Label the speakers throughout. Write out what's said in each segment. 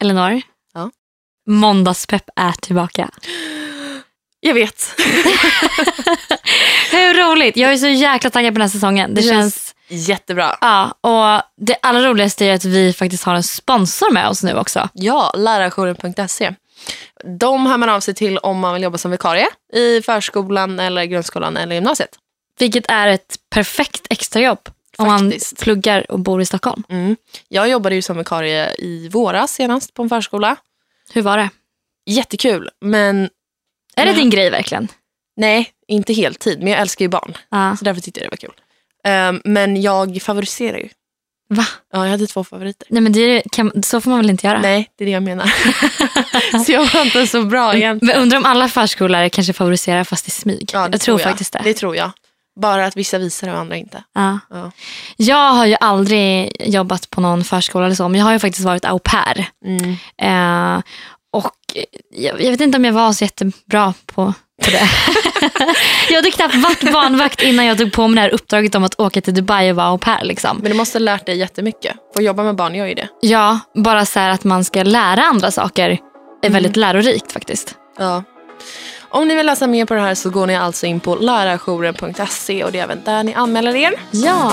Speaker 1: Elinor.
Speaker 2: Ja.
Speaker 1: Måndagspepp är tillbaka.
Speaker 2: Jag vet.
Speaker 1: Hur roligt? Jag är så jäkla taggad på den här säsongen. Det,
Speaker 2: Det
Speaker 1: känns...
Speaker 2: känns jättebra.
Speaker 1: Ja, och det allra roligaste är att vi faktiskt har en sponsor med oss nu också.
Speaker 2: Ja, lärarjouren.se. De hör man av sig till om man vill jobba som vikarie i förskolan, eller grundskolan eller gymnasiet.
Speaker 1: Vilket är ett perfekt extrajobb om man
Speaker 2: Faktiskt.
Speaker 1: pluggar och bor i Stockholm.
Speaker 2: Mm. Jag jobbade ju som vikarie i våras senast på en förskola.
Speaker 1: Hur var det?
Speaker 2: Jättekul, men
Speaker 1: Är det din grej verkligen?
Speaker 2: nej, inte heltid. Men jag älskar ju barn,
Speaker 1: Ja.
Speaker 2: så därför tyckte jag det var kul. Ehm, men jag favoriserar ju.
Speaker 1: Va?
Speaker 2: Ja, jag hade två favoriter.
Speaker 1: Nej, men det kan, så får man väl inte göra?
Speaker 2: Nej, det är det jag menar. så jag var inte så bra egentligen.
Speaker 1: Men undrar om alla förskollärare kanske favoriserar fast i smyg?
Speaker 2: Ja, det
Speaker 1: jag tror faktiskt det.
Speaker 2: Det tror jag. Bara att vissa visar det och andra inte.
Speaker 1: Ja.
Speaker 2: Ja.
Speaker 1: Jag har ju aldrig jobbat på någon förskola eller så, men jag har ju faktiskt varit au pair.
Speaker 2: Mm.
Speaker 1: Eh, och jag, jag vet inte om jag var så jättebra på, på det. jag hade knappt varit barnvakt innan jag tog på mig det här uppdraget om att åka till Dubai och vara au pair. Liksom.
Speaker 2: Men du måste ha lärt dig jättemycket. Att jobba med barn gör ju det.
Speaker 1: Ja, bara så här att man ska lära andra saker är väldigt lärorikt faktiskt.
Speaker 2: Ja. Om ni vill läsa mer på det här så går ni alltså in på lärarjouren.se och det är även där ni anmäler er.
Speaker 1: Ja.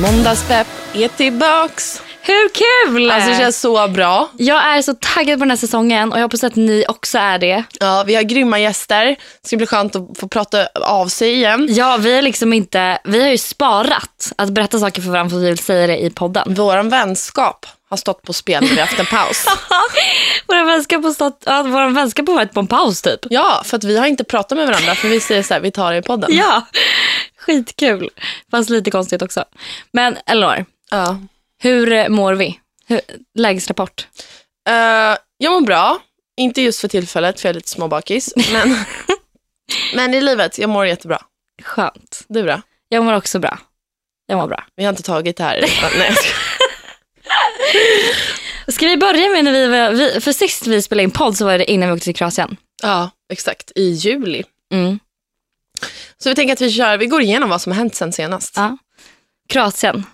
Speaker 2: Måndagspepp är tillbaks.
Speaker 1: Hur kul!
Speaker 2: Alltså det känns så bra.
Speaker 1: Jag är så taggad på den här säsongen och jag hoppas att ni också är det.
Speaker 2: Ja, vi har grymma gäster. Det ska bli skönt att få prata av sig igen.
Speaker 1: Ja, vi har liksom inte, vi har ju sparat att berätta saker för varandra för vi vill säga det i podden.
Speaker 2: Vår vänskap har stått på spel när vi haft en paus.
Speaker 1: Vår vänskap har stått, ja, vår vänskap har varit på en paus typ.
Speaker 2: Ja, för att vi har inte pratat med varandra för vi säger så här, vi tar det i podden.
Speaker 1: Ja, skitkul. Fast lite konstigt också. Men Elinor,
Speaker 2: Ja.
Speaker 1: Hur eh, mår vi? Hur, lägesrapport.
Speaker 2: Eh, jag mår bra. Inte just för tillfället för jag är lite småbakis. Men, men i livet, jag mår jättebra.
Speaker 1: Skönt.
Speaker 2: Du då?
Speaker 1: Jag mår också bra. Jag mår bra.
Speaker 2: Vi har inte tagit det här. Nej.
Speaker 1: Ska vi börja med när vi var, för sist vi spelade in podd så var det innan vi åkte till Kroatien.
Speaker 2: ja, exakt. I juli.
Speaker 1: Mm.
Speaker 2: Så vi tänker att vi kör, vi går igenom vad som har hänt sen senast.
Speaker 1: Ja. Kroatien.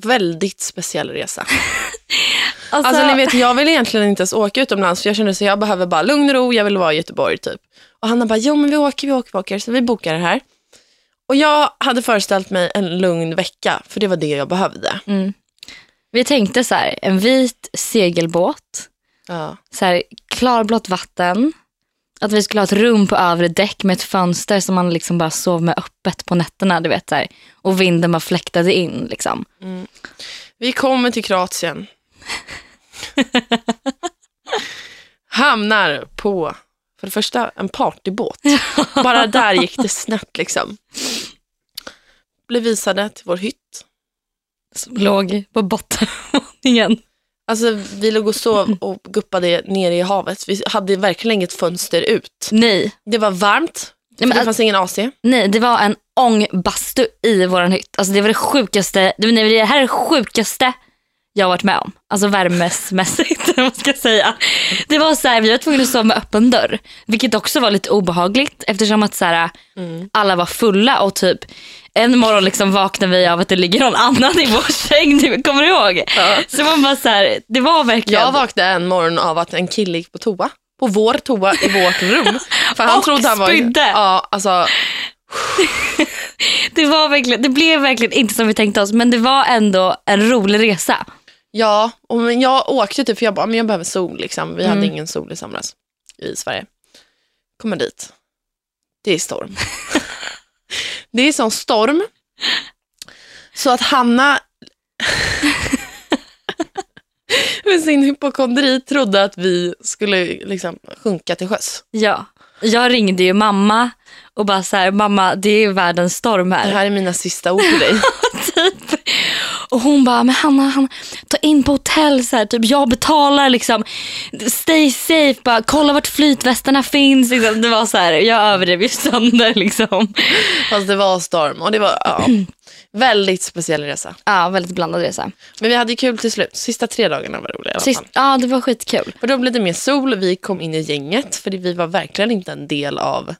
Speaker 2: Väldigt speciell resa.
Speaker 1: Alltså,
Speaker 2: Alltså ni vet, jag vill egentligen inte ens åka utomlands för jag känner att jag behöver bara lugn och ro, jag vill vara i Göteborg typ. Och Hanna bara, jo men vi åker, vi åker, vi åker. Så vi bokar det här. Och jag hade föreställt mig en lugn vecka, för det var det jag behövde.
Speaker 1: mm. Vi tänkte så här, en vit segelbåt,
Speaker 2: Ja.
Speaker 1: så här, klarblått vatten, att vi skulle ha ett rum på övre däck med ett fönster som man liksom bara sov med öppet på nätterna. Du vet, så här, och vinden bara fläktade in. Liksom.
Speaker 2: Vi kommer till Kroatien. Hamnar på, för det första, en partybåt. Bara där gick det snett liksom. Blev visade till vår hytt.
Speaker 1: Som låg på bottenvåningen.
Speaker 2: Alltså vi låg och sov och guppade nere i havet. Vi hade verkligen inget fönster ut.
Speaker 1: Nej.
Speaker 2: Det var varmt,
Speaker 1: Nej, men,
Speaker 2: det fanns ingen AC.
Speaker 1: nej, det var en ångbastu i vår hytt. Alltså, det var det sjukaste, det, nej, det här är det sjukaste jag varit med om. Alltså värmesmässigt, vad man ska säga. Det var så här, vi var tvungna att sova med öppen dörr. Vilket också var lite obehagligt eftersom att så här, alla var fulla och typ en morgon liksom vaknade vi av att det ligger någon annan i vår säng. Kommer du ihåg?
Speaker 2: Ja.
Speaker 1: Så man bara så här, det var verkligen.
Speaker 2: Jag vaknade en morgon av att en kille gick på toa. På vår toa i vårt rum. För han
Speaker 1: Och
Speaker 2: trodde han var...
Speaker 1: spydde.
Speaker 2: Ja, alltså,
Speaker 1: det, var verkligen, det blev verkligen inte som vi tänkte oss men det var ändå en rolig resa.
Speaker 2: Ja och men jag åkte typ för jag bara, men jag behöver sol. Liksom. Vi hade
Speaker 1: Mm.
Speaker 2: ingen sol i somras i Sverige. Kommer dit. Det är storm. det är sån storm. Så att Hanna med sin hypokondri trodde att vi skulle liksom sjunka till sjöss.
Speaker 1: Ja. Jag ringde ju mamma och bara så här, mamma det är världens storm
Speaker 2: Det
Speaker 1: här.
Speaker 2: här är mina sista ord till dig.
Speaker 1: typ. Och hon bara, men Hanna, Hanna ta in på hotell, så här, typ, jag betalar liksom. Stay safe, bara, kolla vart flytvästarna finns. Liksom. Det var så här, jag överdrev ju sönder liksom.
Speaker 2: Fast det var storm och det var ja, väldigt speciell resa.
Speaker 1: Ja, väldigt blandad resa.
Speaker 2: Men vi hade kul till slut. Sista tre dagarna var roliga
Speaker 1: Sist, ja, det var skitkul.
Speaker 2: För då blev det mer sol, vi kom in i gänget för vi var verkligen inte en del av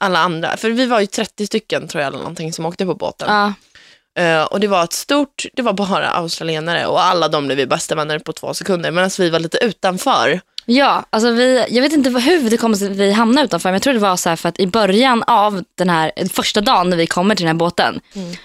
Speaker 2: alla andra. För vi var ju 30 stycken tror jag eller någonting som åkte på båten.
Speaker 1: Ja.
Speaker 2: Eh, och det var ett stort, det var bara australienare och alla de blev vi bästa vänner på två sekunder medan vi var lite utanför.
Speaker 1: Ja, alltså vi, jag vet inte hur det kommer sig att vi hamnade utanför. Men jag tror det var så för att i början av den här första dagen när vi kommer till den här båten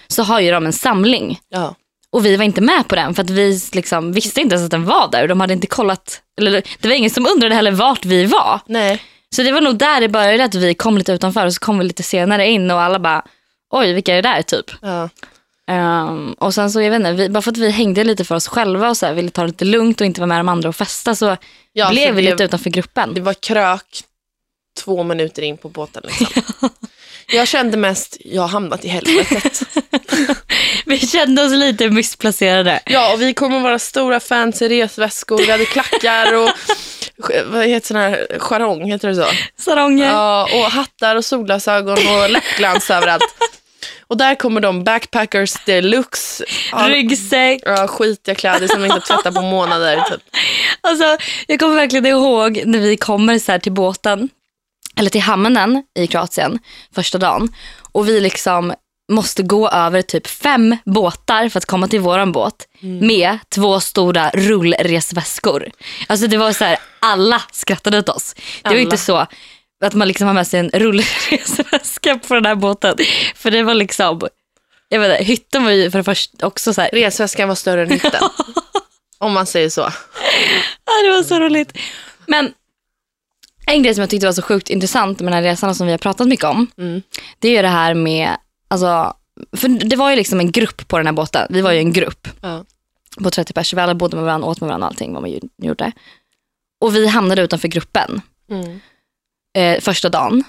Speaker 1: så har ju de en samling.
Speaker 2: Ja.
Speaker 1: Och vi var inte med på den för att vi liksom visste inte ens att den var där. Och de hade inte kollat, eller det var ingen som undrade heller vart vi var.
Speaker 2: Nej.
Speaker 1: Så det var nog där det började att vi kom lite utanför och så kom vi lite senare in och alla bara oj vilka är det där typ.
Speaker 2: Ja.
Speaker 1: Ehm, och sen så jag vet inte, vi, bara för att vi hängde lite för oss själva och så här, ville ta det lite lugnt och inte vara med de andra och festa så
Speaker 2: Ja,
Speaker 1: blev vi lite utanför gruppen.
Speaker 2: Det var krök två minuter in på båten. Liksom. Jag kände mest, jag har hamnat i helvetet.
Speaker 1: Vi kände oss lite missplacerade.
Speaker 2: Ja, och vi kommer vara stora fancy resväskor, vi hade klackar och vad heter sån här, charong, heter det så?
Speaker 1: Salonger.
Speaker 2: Ja, och hattar och solglasögon och läppglans överallt. Och där kommer de backpackers deluxe.
Speaker 1: Ryggsäck.
Speaker 2: ja, skitiga kläder som inte tvättar på månader. Typ.
Speaker 1: Alltså, jag kommer verkligen ihåg när vi kommer så till båten, eller till hamnen i Kroatien första dagen. Och vi liksom måste gå över typ fem båtar för att komma till våran båt med två stora rullresväskor. Alltså det var så här, alla skrattade åt oss. Det var
Speaker 2: Alla.
Speaker 1: inte så att man liksom har med sig en rullresväska på den här båten. För det var liksom, jag vet inte, hytten var ju för det första också så här,
Speaker 2: Resväskan var större än hytten. Om man säger så.
Speaker 1: Ja, det var så roligt. Men en grej som jag tyckte var så sjukt intressant med den här resan som vi har pratat mycket om.
Speaker 2: Mm.
Speaker 1: Det är ju det här med, alltså, för det var ju liksom en grupp på den här båten. Vi var ju en grupp
Speaker 2: Ja.
Speaker 1: på 30 personer. Vi alla bodde med varandra, åt med varandra och allting vad man gjorde. Och vi hamnade utanför gruppen
Speaker 2: Mm.
Speaker 1: Eh, första dagen.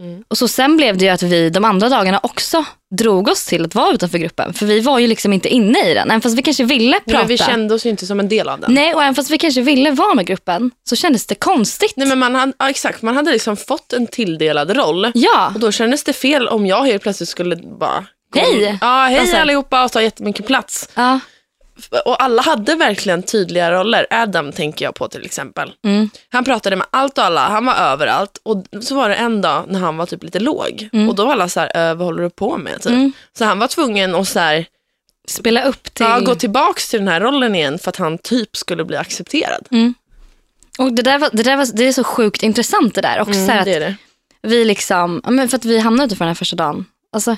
Speaker 2: Mm.
Speaker 1: Och så sen blev det ju att vi de andra dagarna också drog oss till att vara utanför gruppen. För vi var ju liksom inte inne i den. Även fast vi kanske ville prata.
Speaker 2: Men vi kände oss ju inte som en del av den.
Speaker 1: Nej, och även fast vi kanske ville vara med gruppen så kändes det konstigt.
Speaker 2: Nej, men man hade, ja, exakt, man hade liksom fått en tilldelad roll.
Speaker 1: Ja,
Speaker 2: Och då kändes det fel om jag helt plötsligt skulle bara...
Speaker 1: Hej!
Speaker 2: Ja, hej
Speaker 1: Alltså-
Speaker 2: allihopa och ta jättemycket plats.
Speaker 1: ja.
Speaker 2: Och alla hade verkligen tydliga roller. Adam tänker jag på till exempel.
Speaker 1: Mm.
Speaker 2: Han pratade med allt och alla, han var överallt. Och så var det en dag när han var typ lite låg. Och då var alla så här, "Äh, vad håller du på med? Typ.
Speaker 1: Mm.
Speaker 2: Så han var tvungen att så här,
Speaker 1: spela upp till...
Speaker 2: ja, gå tillbaks till den här rollen igen för att han typ skulle bli accepterad.
Speaker 1: Och det, där var, det, där var, det är så sjukt intressant det där. Också så här
Speaker 2: Mm, det
Speaker 1: att
Speaker 2: är det.
Speaker 1: vi liksom, för att vi hamnade utanför den här första dagen. Alltså,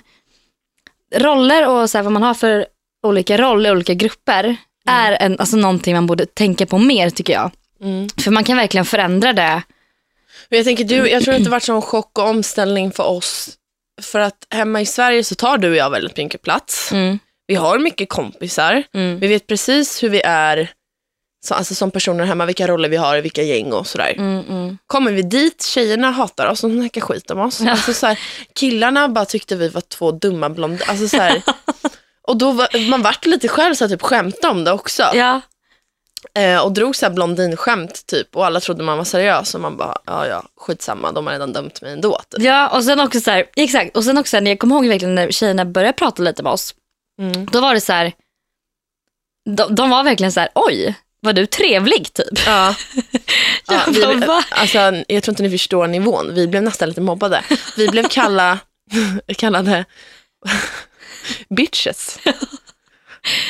Speaker 1: roller och så här, vad man har för olika roller olika grupper är en, alltså, någonting man borde tänka på mer tycker jag.
Speaker 2: Mm.
Speaker 1: För man kan verkligen förändra det.
Speaker 2: Men jag tänker, du, jag tror inte det varit sån chock och omställning för oss. För att hemma i Sverige så tar du och jag väldigt mycket plats.
Speaker 1: Mm.
Speaker 2: Vi har mycket kompisar.
Speaker 1: Mm.
Speaker 2: Vi vet precis hur vi är så, alltså som personer hemma, vilka roller vi har i vilka gäng och sådär.
Speaker 1: Mm, mm.
Speaker 2: Kommer vi dit, tjejerna hatar oss, de snackar skit om oss. Alltså, så här, killarna bara tyckte vi var två dumma blonder. Alltså, så här, och då var, man vart lite själv så här, typ skämta om det också.
Speaker 1: Ja.
Speaker 2: Eh, och drog så här blondinskämt typ och alla trodde man var seriös och man bara, ja ja, skitsamma, de har redan dömt mig ändå. Typ.
Speaker 1: ja, och sen också så här, exakt. Och sen också när jag kommer ihåg verkligen när tjejerna började prata lite med oss.
Speaker 2: Mm.
Speaker 1: Då var det så här, de, de var verkligen så här, oj, var du trevlig typ?
Speaker 2: Ja. ja,
Speaker 1: Jag
Speaker 2: vi,
Speaker 1: bara, va?
Speaker 2: alltså, jag tror inte ni förstår nivån. Vi blev nästan lite mobbade. Vi blev kalla, kallade bitches.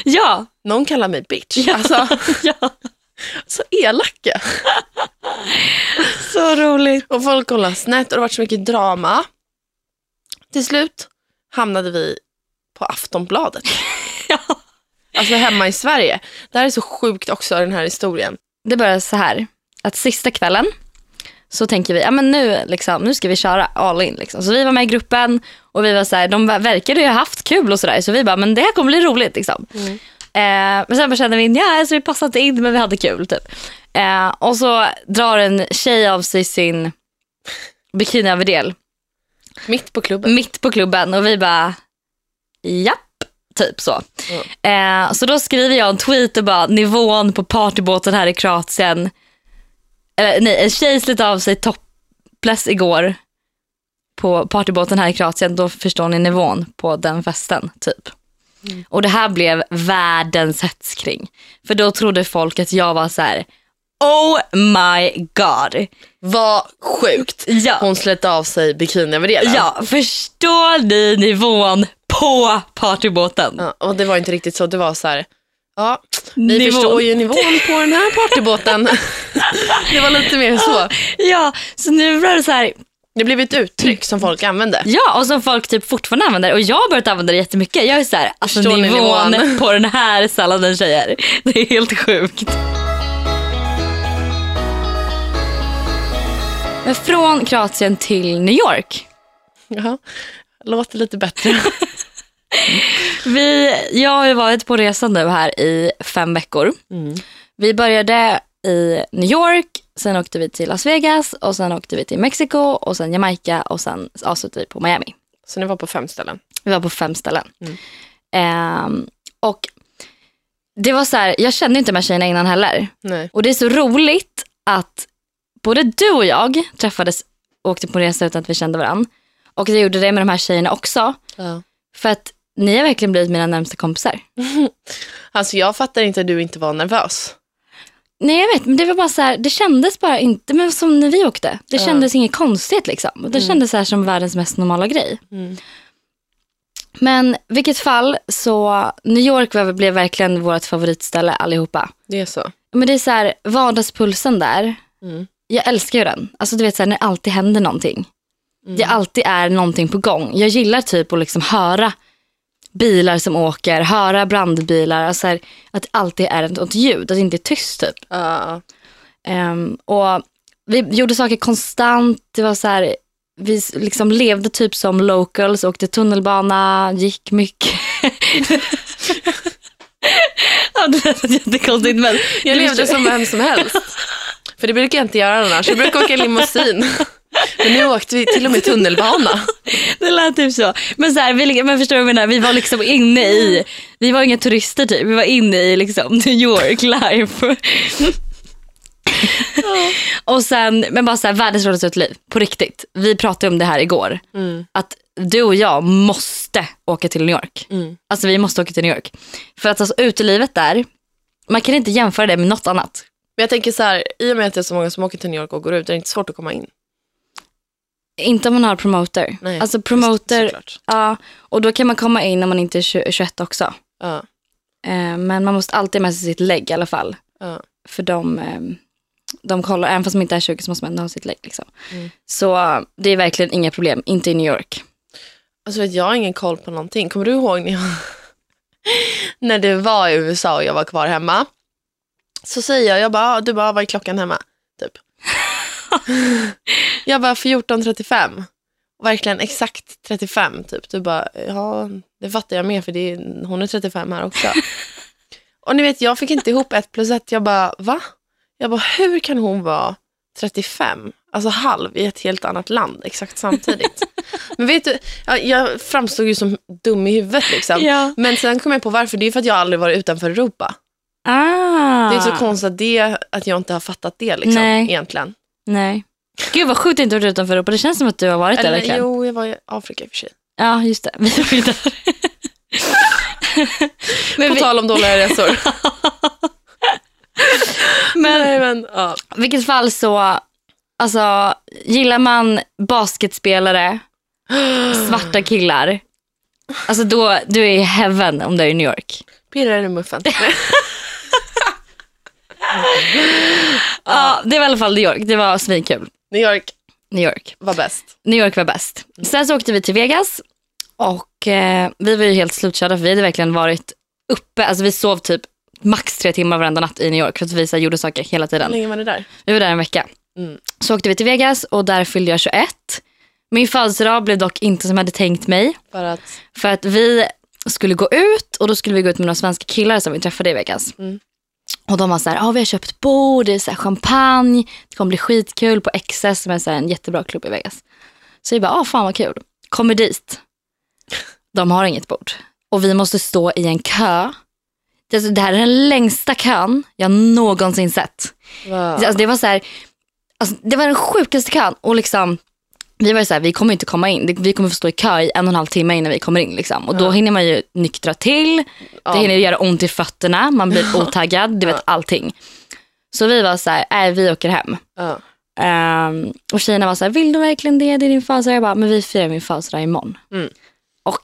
Speaker 1: Ja,
Speaker 2: Någon kallar mig bitch.
Speaker 1: Ja.
Speaker 2: Alltså,
Speaker 1: ja,
Speaker 2: så elaka.
Speaker 1: så roligt.
Speaker 2: Och folk kollade snett och det var så mycket drama. Till slut hamnade vi på Aftonbladet.
Speaker 1: Ja.
Speaker 2: Alltså hemma i Sverige. Det här är så sjukt också den här historien.
Speaker 1: Det började så här, att sista kvällen så tänker vi, ja men nu, liksom, nu ska vi köra all in. Liksom. Så vi var med i gruppen och vi var så här, de verkade ju ha haft kul och sådär. Så vi bara, men det här kommer bli roligt. Liksom. Eh, men sen bara kände vi, ja alltså, vi passade inte in men vi hade kul. Typ. Eh, och så drar en tjej av sig sin bikiniöverdel
Speaker 2: Mitt på klubben.
Speaker 1: mitt på klubben och vi bara, japp. Typ så. Eh, så då skriver jag en tweet och bara nivån på partybåten här i Kroatien. Eller nej, en tjej slet av sig topless igår på partybåten här i Kroatien. Då förstår ni nivån på den festen typ. Och det här blev världens hets kring. För då trodde folk att jag var så här. Oh my god.
Speaker 2: Vad sjukt.
Speaker 1: Ja.
Speaker 2: Hon slet av sig bikiniöverdelen.
Speaker 1: Ja, förstår ni nivån på partybåten?
Speaker 2: Ja, och det var inte riktigt så. Det var så här, ja, ni
Speaker 1: Nivån.
Speaker 2: förstår ju nivån på den här partybåten. det var lite mer så.
Speaker 1: Ja, så nu var det så här,
Speaker 2: Det blev ett uttryck som folk använde.
Speaker 1: ja och som folk typ fortfarande använder och jag har börjat använda det jättemycket. Jag är så här, alltså
Speaker 2: Förstår ni
Speaker 1: nivån,
Speaker 2: nivån?
Speaker 1: på den här salladen tjejer. Det är helt sjukt. Men från Kroatien till New York.
Speaker 2: Ja, låter lite bättre.
Speaker 1: Vi, jag har ju varit på resan nu här i fem veckor.
Speaker 2: Mm.
Speaker 1: Vi började i New York, sen åkte vi till Las Vegas och sen åkte vi till Mexiko och sen Jamaica och sen avslutade vi på Miami.
Speaker 2: Så ni var på fem ställen.
Speaker 1: Vi var på fem ställen.
Speaker 2: Mm.
Speaker 1: Ehm, och det var så här, jag kände inte de här tjejerna innan heller.
Speaker 2: Nej.
Speaker 1: Och det är så roligt att både du och jag träffades och åkte på resa utan att vi kände varandra. Och jag gjorde det med de här tjejerna också.
Speaker 2: Ja.
Speaker 1: För att ni har verkligen blivit mina närmsta kompisar.
Speaker 2: Alltså jag fattar inte att du inte var nervös.
Speaker 1: Nej jag vet, men det var bara så här, det kändes bara inte, men som när vi åkte. Det
Speaker 2: Ja.
Speaker 1: kändes inget konstigt liksom. Det kändes så här som världens mest normala grej.
Speaker 2: Mm.
Speaker 1: Men vilket fall så, New York var, blev verkligen vårt favoritställe allihopa.
Speaker 2: Det är så.
Speaker 1: Men det är så här, vardagspulsen där,
Speaker 2: Mm.
Speaker 1: jag älskar ju den. Alltså du vet så här, när det alltid händer någonting.
Speaker 2: Mm.
Speaker 1: Det alltid är någonting på gång. Jag gillar typ att liksom höra bilar som åker, höra brandbilar. Alltså här, att det alltid är ett, ljud, att det inte är tyst typ.
Speaker 2: Ja.
Speaker 1: Ehm, och vi gjorde saker konstant. Det var så här, vi liksom levde typ som locals, åkte tunnelbana, gick mycket. ja, det lät jättekonstigt men
Speaker 2: Jag levde som vem som helst. För det brukar jag inte göra annars. Jag brukar åka limousin. Men nu åkte vi till och med tunnelbana.
Speaker 1: Det lät typ så. Men, så här, vi, men förstår du vad jag menar? Vi var liksom inne i, vi var inga turister typ, vi var inne i liksom New York life. och sen, men bara så här, världens roligaste liv, på riktigt. Vi pratade om det här igår.
Speaker 2: Mm.
Speaker 1: Att du och jag måste åka till New York.
Speaker 2: Mm.
Speaker 1: Alltså vi måste åka till New York. För att alltså utelivet där, man kan inte jämföra det med något annat.
Speaker 2: Men jag tänker så här, i och med att det är så många som åker till New York och går ut, är det inte svårt att komma in?
Speaker 1: Inte om man har promoter.
Speaker 2: Nej,
Speaker 1: alltså promoter,
Speaker 2: Såklart.
Speaker 1: ja. Och då kan man komma in när man inte är 20 21 också.
Speaker 2: Ja.
Speaker 1: Eh, men man måste alltid ha med sig sitt lägg i alla fall.
Speaker 2: Ja.
Speaker 1: För de, eh, de kollar, även fast man inte är 20 så måste man ändå ha sitt lägg. Liksom.
Speaker 2: Mm.
Speaker 1: Så det är verkligen inga problem, inte i New York.
Speaker 2: Alltså vet, jag har ingen koll på någonting. Kommer du ihåg när, jag, när det var i USA och jag var kvar hemma? Så säger jag, jag bara, "Ah, du bara, vad är klockan hemma? Typ. jag bara, 14.35. Och Verkligen exakt 35 typ. Du bara, ja det fattar jag med för det är, hon är 35 här också. och ni vet, jag fick inte ihop ett plus ett. Jag bara, va? Jag bara, hur kan hon vara 35? Alltså halv i ett helt annat land exakt samtidigt. Men vet du, jag, jag framstod ju som dum i huvudet liksom.
Speaker 1: Ja.
Speaker 2: Men sen kom jag på varför. Det är för att jag aldrig varit utanför Europa.
Speaker 1: Ah.
Speaker 2: Det är så konstigt att, det, att jag inte har fattat det liksom,
Speaker 1: Nej.
Speaker 2: egentligen.
Speaker 1: Nej. Gud vad sjukt att inte varit utanför Europa. Det känns som att du har varit där
Speaker 2: Eller,
Speaker 1: verkligen.
Speaker 2: jo, jag var i Afrika i och för sig.
Speaker 1: Ja, just det. Vi var ju där. men
Speaker 2: På
Speaker 1: vi,
Speaker 2: tal om dåliga resor.
Speaker 1: men
Speaker 2: Nej, men, ja.
Speaker 1: vilket fall så, alltså gillar man basketspelare, svarta killar, alltså då, du är i heaven om du är i New York.
Speaker 2: Pirrar i muffen.
Speaker 1: Ja, det var i alla fall New York. Det var svinkul.
Speaker 2: New York
Speaker 1: New York.
Speaker 2: var bäst.
Speaker 1: New York var bäst. Sen så åkte vi till Vegas och eh, vi var ju helt slutkörda för vi hade verkligen varit uppe, alltså vi sov typ max tre timmar varenda natt i New York för att vi så här, gjorde saker hela
Speaker 2: Hur
Speaker 1: tiden.
Speaker 2: länge var ni där?
Speaker 1: Vi var där en vecka.
Speaker 2: Mm.
Speaker 1: Så åkte vi till Vegas och där fyllde jag 21. Min födelsedag blev dock inte som jag hade tänkt mig.
Speaker 2: För att,
Speaker 1: För att vi skulle gå ut och då skulle vi gå ut med några svenska killar som vi träffade i Vegas.
Speaker 2: Mm.
Speaker 1: Och de var så här, ah, vi har köpt bord, det är så champagne, det kommer bli skitkul på XS som är så en jättebra klubb i Vegas. Så vi bara, ah, fan vad kul. Kommer dit. De har inget bord. och vi måste stå i en kö. Det, det här är den längsta kön jag någonsin sett.
Speaker 2: Va?
Speaker 1: Alltså, det var så här, alltså, det var den sjukaste kön och liksom vi var ju så här, vi kommer inte komma in. Vi kommer få stå i kö i en och en halv timme innan vi kommer in. Liksom. Och då hinner man ju nyktra till. Det hinner göra ont i fötterna. Man blir otaggad. Du vet allting. Så vi var så här, nej vi åker hem. Ehm, och tjejerna var så här, vill du verkligen det? Det är din födelsedag. Jag bara, men vi firar min födelsedag imorgon.
Speaker 2: Mm.
Speaker 1: Och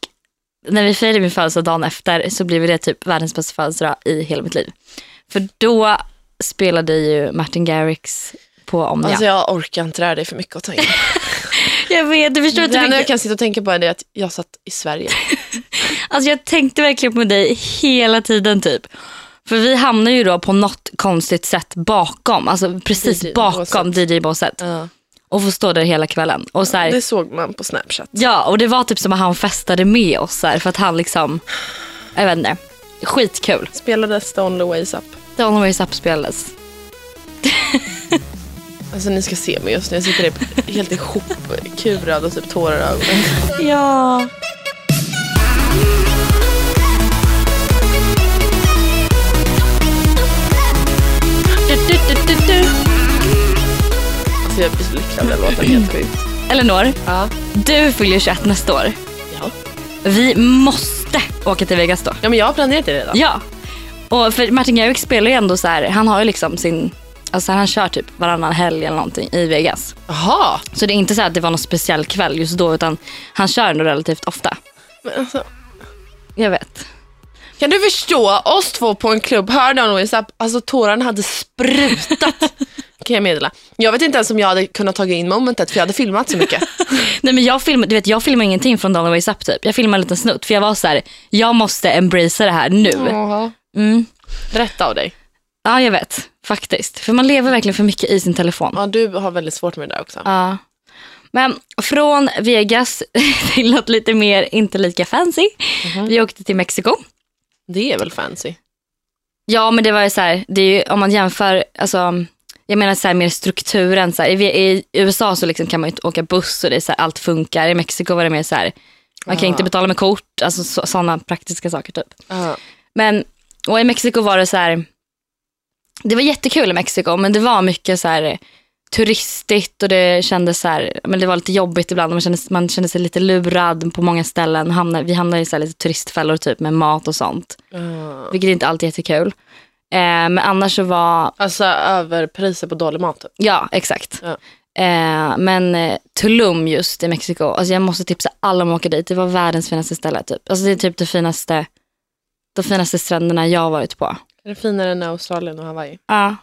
Speaker 1: när vi firade min födelsedag dagen efter så blev det typ världens bästa födelsedag i hela mitt liv. För då spelade ju Martin Garrix på Omnia.
Speaker 2: Alltså jag orkar inte det här, det är för mycket att tänka på.
Speaker 1: jag vet, du förstår
Speaker 2: Det
Speaker 1: inte
Speaker 2: enda jag kan sitta och tänka på är det att jag satt i Sverige.
Speaker 1: Alltså jag tänkte verkligen på dig hela tiden typ. För vi hamnar ju då på något konstigt sätt bakom, alltså precis
Speaker 2: DJ-båset.
Speaker 1: bakom DJ-båset.
Speaker 2: Ja.
Speaker 1: Och får stå där hela kvällen. Och så här,
Speaker 2: Det såg man på Snapchat.
Speaker 1: Ja, och det var typ som att han festade med oss här, för att han liksom, jag vet inte, skitkul.
Speaker 2: Spelades The Only Ways Up.
Speaker 1: The Only Ways Up spelades.
Speaker 2: Alltså ni ska se mig just nu, jag sitter helt ihopkurad och typ tårar i ögonen.
Speaker 1: Ja.
Speaker 2: Alltså jag blir så lycklig av den låten, helt sjukt.
Speaker 1: Elinor,
Speaker 2: Ja.
Speaker 1: du fyller ju 21 nästa år.
Speaker 2: Ja.
Speaker 1: Vi måste åka till Vegas då.
Speaker 2: ja, men jag har planerat det redan.
Speaker 1: Ja. Och för Martin Garrix spelar ju ändå så här, han har ju liksom sin, alltså han kör typ varannan helg eller någonting i Vegas.
Speaker 2: Jaha.
Speaker 1: Så det är inte så att det var någon speciell kväll just då utan han kör ändå relativt ofta.
Speaker 2: Men alltså,
Speaker 1: Jag vet.
Speaker 2: kan du förstå oss två på en klubb, hör The Only Ways Up, alltså tårarna hade sprutat. kan jag meddela. Jag vet inte ens om jag hade kunnat ta in momentet för jag hade filmat så mycket.
Speaker 1: Nej men jag filmar, du vet jag filmar ingenting från Dollar Ways Up typ. Jag filmar en liten snutt för jag var så här, jag måste embracea det här nu. Mm.
Speaker 2: Rätt av dig.
Speaker 1: Ja jag vet, faktiskt. För man lever verkligen för mycket i sin telefon.
Speaker 2: Ja, du har väldigt svårt med det där också.
Speaker 1: Ja. Men från Vegas till något lite mer, inte lika fancy. Vi åkte till Mexiko.
Speaker 2: Det är väl fancy?
Speaker 1: Ja men det var ju så här, det är ju, om man jämför, alltså, jag menar så här, mer strukturen. Så här, i, I USA så liksom kan man ju åka buss och det är så här, allt funkar. I Mexiko var det mer så här, man kan
Speaker 2: Ah.
Speaker 1: inte betala med kort, alltså sådana praktiska saker typ.
Speaker 2: Ja.
Speaker 1: Men, och i Mexiko var det så här, det var jättekul i Mexiko men det var mycket så här turistigt och det kändes så här, men det var lite jobbigt ibland. Man kände, man kände sig lite lurad på många ställen. Hamnade, vi hamnade i så lite turistfällor typ med mat och sånt.
Speaker 2: Ja.
Speaker 1: Vilket inte alltid är jättekul. Eh, men annars så var,
Speaker 2: Alltså överpriser på dålig mat. Typ.
Speaker 1: ja exakt.
Speaker 2: Ja.
Speaker 1: Eh, men eh, Tulum just i Mexiko, alltså jag måste tipsa alla om att åka dit. Det var världens finaste ställe typ. Alltså det är typ det finaste, de finaste stränderna jag har varit på.
Speaker 2: Är det finare än Australien och Hawaii?
Speaker 1: Ja.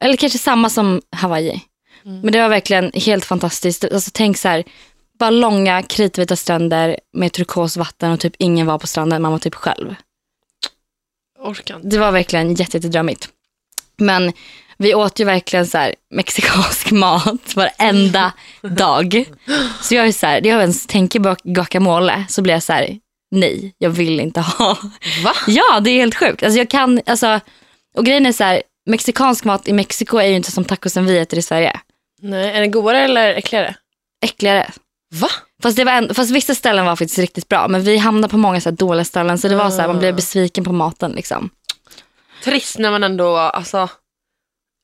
Speaker 1: Eller kanske samma som Hawaii.
Speaker 2: Mm.
Speaker 1: Men det var verkligen helt fantastiskt. Alltså, tänk så här, bara långa kritvita stränder med turkosvatten och typ ingen var på stranden, man var typ själv.
Speaker 2: Orkar inte.
Speaker 1: Det var verkligen jätte, jättedrömmigt. Men vi åt ju verkligen så här mexikansk mat varenda dag. Så jag är så här, när jag ens tänker på guacamole så blir jag så här, nej, jag vill inte ha.
Speaker 2: Va?
Speaker 1: Ja, det är helt sjukt. Alltså jag kan, alltså, och grejen är så här, mexikansk mat i Mexiko är ju inte som tacosen vi äter i Sverige.
Speaker 2: Nej, är det godare eller äckligare?
Speaker 1: Äckligare.
Speaker 2: Va?
Speaker 1: Fast, det var en, fast vissa ställen var faktiskt riktigt bra, men vi hamnade på många så dåliga ställen så det var så här, man blev besviken på maten liksom.
Speaker 2: Trist när man ändå, alltså...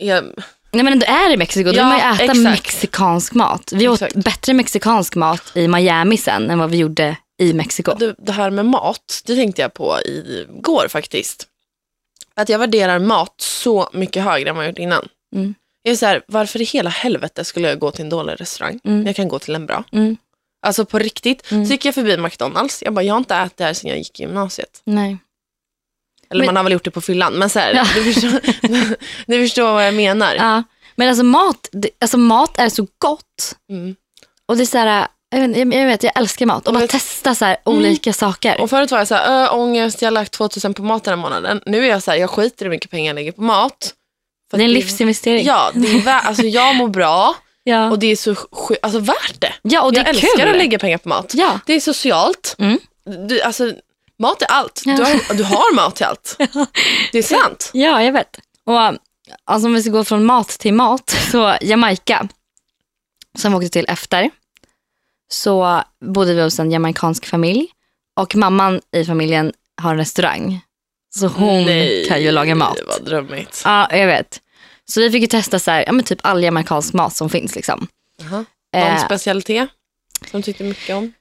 Speaker 2: är-
Speaker 1: Nej men ändå är i Mexiko, då
Speaker 2: Ja,
Speaker 1: vill man ju äta
Speaker 2: exakt.
Speaker 1: mexikansk mat. Vi åt
Speaker 2: Exakt.
Speaker 1: bättre mexikansk mat i Miami sen än vad vi gjorde i Mexiko.
Speaker 2: det, det här med mat, det tänkte jag på igår faktiskt. Att jag värderar mat så mycket högre än vad jag gjort innan.
Speaker 1: Mm.
Speaker 2: Jag är så här, varför i hela helvete skulle jag gå till en dålig restaurang?
Speaker 1: Mm.
Speaker 2: Jag kan gå till en bra.
Speaker 1: Mm.
Speaker 2: Alltså på riktigt.
Speaker 1: Mm.
Speaker 2: Så gick jag förbi McDonalds. Jag bara, jag har inte ätit där sedan jag gick i gymnasiet.
Speaker 1: Nej.
Speaker 2: Eller
Speaker 1: Men-
Speaker 2: man har väl gjort det på fyllan. Men så här,
Speaker 1: Ja.
Speaker 2: du, förstår, du förstår vad jag menar.
Speaker 1: Ja. Men alltså mat, alltså mat är så gott.
Speaker 2: Mm.
Speaker 1: Och det är så här, jag vet, jag jag, vet, jag älskar mat. Och bara testa så här olika saker.
Speaker 2: Och förut var jag så här, "Ö, ångest, jag har lagt 2000 på mat den här månaden. Nu är jag så här, jag skiter i hur mycket pengar jag lägger på mat.
Speaker 1: Det är en livsinvestering.
Speaker 2: Ja, det är alltså jag mår bra
Speaker 1: ja.
Speaker 2: och det är så alltså värt det.
Speaker 1: ja, och det
Speaker 2: jag
Speaker 1: är
Speaker 2: älskar
Speaker 1: kul.
Speaker 2: att lägga pengar på mat.
Speaker 1: Ja.
Speaker 2: Det är socialt.
Speaker 1: Mm.
Speaker 2: Du, alltså, mat är allt.
Speaker 1: Ja.
Speaker 2: Du, har, du har mat till allt. Det är sant.
Speaker 1: ja, jag vet. Och alltså, om vi ska gå från mat till mat, så Jamaica, som vi åkte till efter, så bodde vi hos en jamaicansk familj. och mamman i familjen har en restaurang. Så hon
Speaker 2: Nej,
Speaker 1: kan ju laga mat.
Speaker 2: vad drömmigt.
Speaker 1: Ja, jag vet. Så vi fick ju testa så här, ja, men typ all jamaicansk mat som finns. Liksom.
Speaker 2: Jaha. Någon
Speaker 1: Eh,
Speaker 2: specialitet som du tyckte mycket om?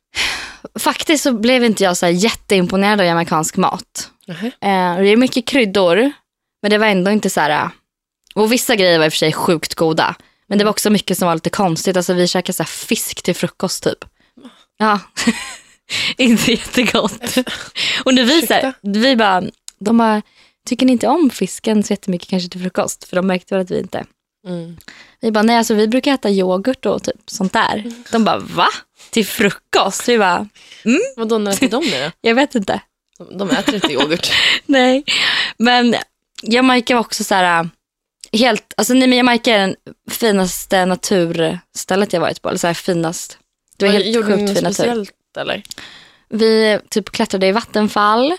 Speaker 1: faktiskt så blev inte jag så här jätteimponerad av jamaicansk mat.
Speaker 2: Nähä.
Speaker 1: Eh, det är mycket kryddor, men det var ändå inte så här... Och vissa grejer var i och för sig sjukt goda. Men det var också mycket som var lite konstigt. Alltså vi käkade så fisk till frukost typ. Ja, inte jättegott. Och när vi, så här, vi bara, de bara, tycker ni inte om fisken så jättemycket kanske till frukost? För de märkte väl att vi inte.
Speaker 2: Mm.
Speaker 1: Vi bara, nej alltså vi brukar äta yoghurt och typ sånt där. De bara, va? Till frukost? Vi bara,
Speaker 2: Vadå, när äter de det
Speaker 1: jag vet inte.
Speaker 2: De- De äter inte yoghurt.
Speaker 1: Nej, men Jamaica var också så här, helt, alltså men Jamaica är den finaste naturstället jag varit på. Eller så här finast. Det var helt
Speaker 2: Gjorde
Speaker 1: sjukt fin natur.
Speaker 2: speciellt eller?
Speaker 1: Vi typ klättrade i vattenfall.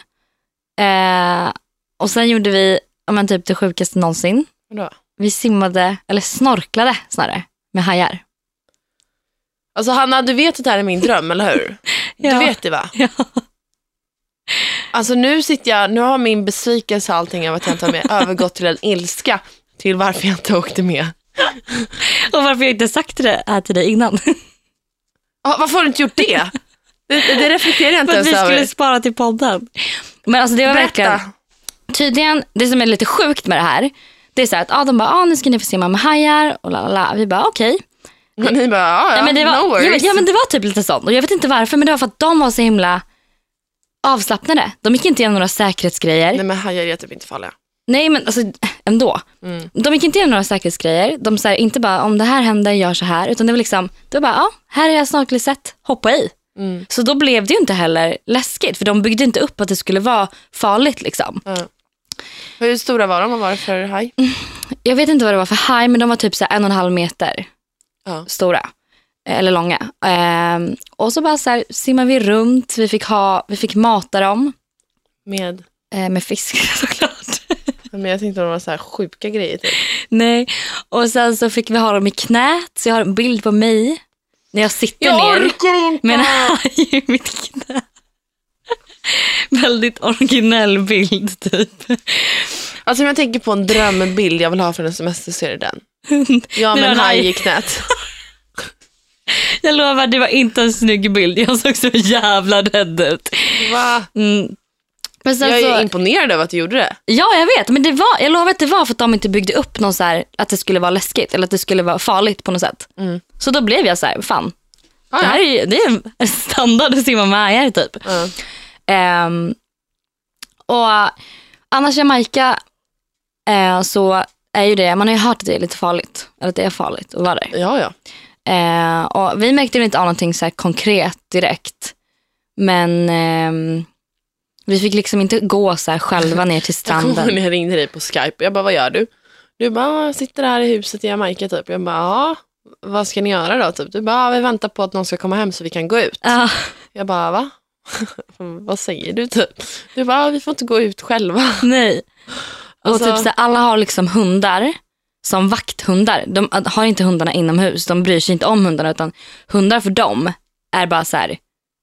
Speaker 1: Eh, och sen gjorde vi, men typ det sjukaste någonsin.
Speaker 2: Vadå?
Speaker 1: Vi simmade, eller snorklade snarare, med hajar.
Speaker 2: Alltså Hanna, du vet att det här är min dröm, eller hur?
Speaker 1: Ja.
Speaker 2: Du vet det va?
Speaker 1: Ja.
Speaker 2: Alltså nu sitter jag, nu har min besvikelse och allting av att jag inte med övergått till en ilska till varför jag inte åkte med.
Speaker 1: Och varför jag inte sagt det här till dig innan.
Speaker 2: Ah, varför har du inte gjort det? Det, det reflekterar jag inte
Speaker 1: För att
Speaker 2: ens
Speaker 1: vi skulle
Speaker 2: över.
Speaker 1: spara till podden. Men alltså det var verkligen,
Speaker 2: Berätta.
Speaker 1: tydligen, det som är lite sjukt med det här, det är så här att ah, de bara, ah, nu ska ni få simma med hajar och la la la. Vi bara okej.
Speaker 2: Och ni bara, ja, ja,
Speaker 1: Ja, men det var,
Speaker 2: no
Speaker 1: ja, men,
Speaker 2: worries.
Speaker 1: ja men det var typ lite sånt. Och jag vet inte varför men det var för att de var så himla avslappnade. De gick inte igenom några säkerhetsgrejer.
Speaker 2: Nej men hajar är typ inte farliga.
Speaker 1: Nej men alltså ändå.
Speaker 2: Mm.
Speaker 1: De gick inte igenom några säkerhetsgrejer. De sa inte bara om det här händer, gör så här. Utan det var liksom, det var bara, ja, här är jag snorkelsätt, hoppa i.
Speaker 2: Mm.
Speaker 1: Så då blev det ju inte heller läskigt. För de byggde inte upp att det skulle vara farligt liksom.
Speaker 2: Ja. Hur stora var de? Vad var det för haj?
Speaker 1: Jag vet inte vad det var för haj, men de var typ så här en och en halv meter
Speaker 2: Ja.
Speaker 1: stora. Eller långa. Ehm, och så bara så här simmade vi runt. Vi fick, ha, vi fick mata dem
Speaker 2: Med,
Speaker 1: eh, med fisk såklart.
Speaker 2: Men jag tänkte att de var så här sjuka grejer typ.
Speaker 1: Nej. Och sen så fick vi ha dem i knät. Så jag har en bild på mig när jag sitter ner
Speaker 2: orkar inte!
Speaker 1: med en haj i mitt knä. Väldigt originell bild typ.
Speaker 2: Alltså om jag tänker på en drömbild jag vill ha från en semester så är det den. Jag med
Speaker 1: Det
Speaker 2: en haj. i knät.
Speaker 1: Jag lovar, det var inte en snygg bild. Jag såg så jävla rädd ut.
Speaker 2: Va?
Speaker 1: Mm. Men sen
Speaker 2: Jag är
Speaker 1: så,
Speaker 2: imponerad över att du gjorde det.
Speaker 1: ja, jag vet. Men det var, jag lovar att det var för att de inte byggde upp någon så här, att det skulle vara läskigt eller att det skulle vara farligt på något sätt.
Speaker 2: Mm.
Speaker 1: Så då blev jag så här, fan,
Speaker 2: Ah,
Speaker 1: det här är, ju- det är en standard att simma med hajar typ.
Speaker 2: Ja.
Speaker 1: Ehm, och annars Jamaica eh, så är ju det, man har ju hört att det är lite farligt. Eller att det är farligt att vara där.
Speaker 2: ja, ja.
Speaker 1: Eh, och vi märkte väl inte av någonting så konkret direkt. Men ehm, vi fick liksom inte gå så här själva ner till
Speaker 2: Jag
Speaker 1: stranden.
Speaker 2: när jag ringde dig på Skype jag bara, vad gör du? Du bara, "Ah, jag sitter här i huset i Jamaica typ. Jag bara, ja, vad ska ni göra då? Typ. Du bara, "Ah, vi väntar på att någon ska komma hem så vi kan gå ut.
Speaker 1: Ja,
Speaker 2: Jag bara, va? vad säger du typ? Du bara, "Ah, vi får inte gå ut själva.
Speaker 1: nej. Och
Speaker 2: Alltså-
Speaker 1: typ så här, alla har liksom hundar som vakthundar. De har inte hundarna inomhus. De bryr sig inte om hundarna utan hundar för dem är bara så här,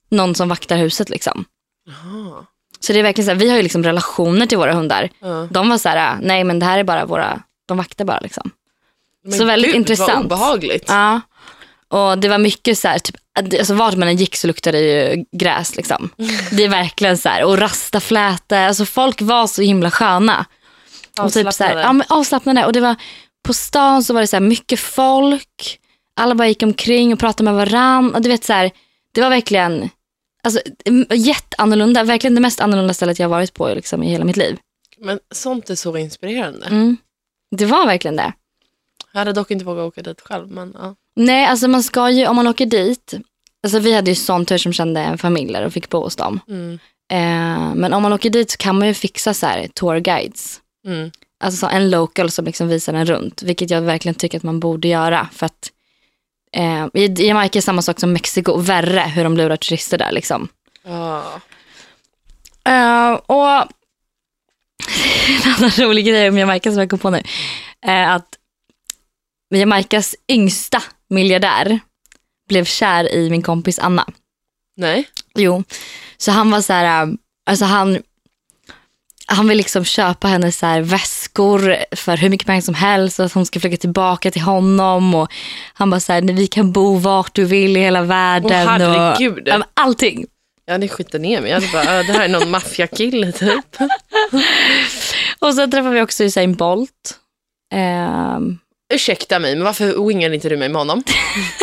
Speaker 1: någon som vaktar huset liksom.
Speaker 2: Jaha.
Speaker 1: Så det är verkligen så här, vi har ju liksom relationer till våra hundar.
Speaker 2: Ja.
Speaker 1: De var så här, nej men det här är bara våra, de vaktar bara liksom.
Speaker 2: Men
Speaker 1: Så väldigt
Speaker 2: gud,
Speaker 1: intressant.
Speaker 2: Vad obehagligt.
Speaker 1: Ja. Och det var mycket så här, typ, alltså vart man än gick så luktade det ju gräs liksom. Det är verkligen så här, och rastafläte, alltså folk var så himla sköna. Och typ så här, ja, men avslappnade. Och det var, på stan så var det så här mycket folk, alla bara gick omkring och pratade med varann. Och du vet så här, det var verkligen alltså, jätteannorlunda, verkligen det mest annorlunda stället jag varit på liksom, i hela mitt liv.
Speaker 2: Men sånt är så inspirerande.
Speaker 1: Mm. Det var verkligen det.
Speaker 2: Jag hade dock inte vågat åka dit själv. Men, ja.
Speaker 1: Nej, alltså man ska ju, om man åker dit, alltså vi hade ju sån tur som kände en familj där och fick bo hos dem.
Speaker 2: mm.
Speaker 1: Eh, men om man åker dit så kan man ju fixa så här tourguides.
Speaker 2: Mm.
Speaker 1: Alltså så en local som liksom visar en runt, vilket jag verkligen tycker att man borde göra. För att eh, i Jamaica är samma sak som Mexiko, värre hur de lurar turister där liksom.
Speaker 2: Ja.
Speaker 1: Eh, och en annan rolig grej om Jamaica som jag kom på nu, är att Jamaicas yngsta miljardär blev kär i min kompis Anna.
Speaker 2: Nej.
Speaker 1: Jo, Så han var så här, äh, alltså han, han vill liksom köpa henne så här väskor för hur mycket pengar som helst och att hon ska flyga tillbaka till honom. Och han bara så här, vi kan bo vart du vill i hela världen.
Speaker 2: Åh, herregud.
Speaker 1: Och, allting.
Speaker 2: Jag hade skjutit ner mig. Jag hade bara, "Ah, det här är någon maffiakille typ.
Speaker 1: Och sen träffade vi också Usain Bolt. Ehm,
Speaker 2: Ursäkta mig, men varför wingade inte du mig med honom?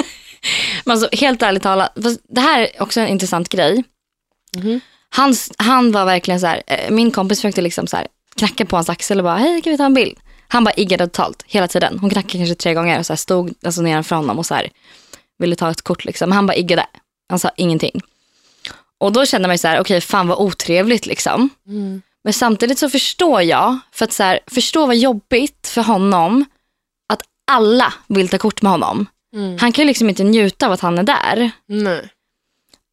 Speaker 1: men alltså, helt ärligt talat, det här är också en intressant grej.
Speaker 2: Mhm.
Speaker 1: Han, han var verkligen så här, eh, min kompis försökte liksom så här, knacka på hans axel och bara, hej kan vi ta en bild? Han bara iggade totalt hela tiden. Hon knackade kanske tre gånger och så här, stod alltså, nedanför honom och så här, ville ta ett kort. Liksom. Han bara iggade. Han sa ingenting. Och då kände man så här, okej fan vad otrevligt liksom.
Speaker 2: Mm.
Speaker 1: Men samtidigt så förstår jag, för att så här, förstå vad jobbigt för honom att alla vill ta kort med honom.
Speaker 2: Mm.
Speaker 1: Han kan ju liksom inte njuta av att han är där.
Speaker 2: Nej.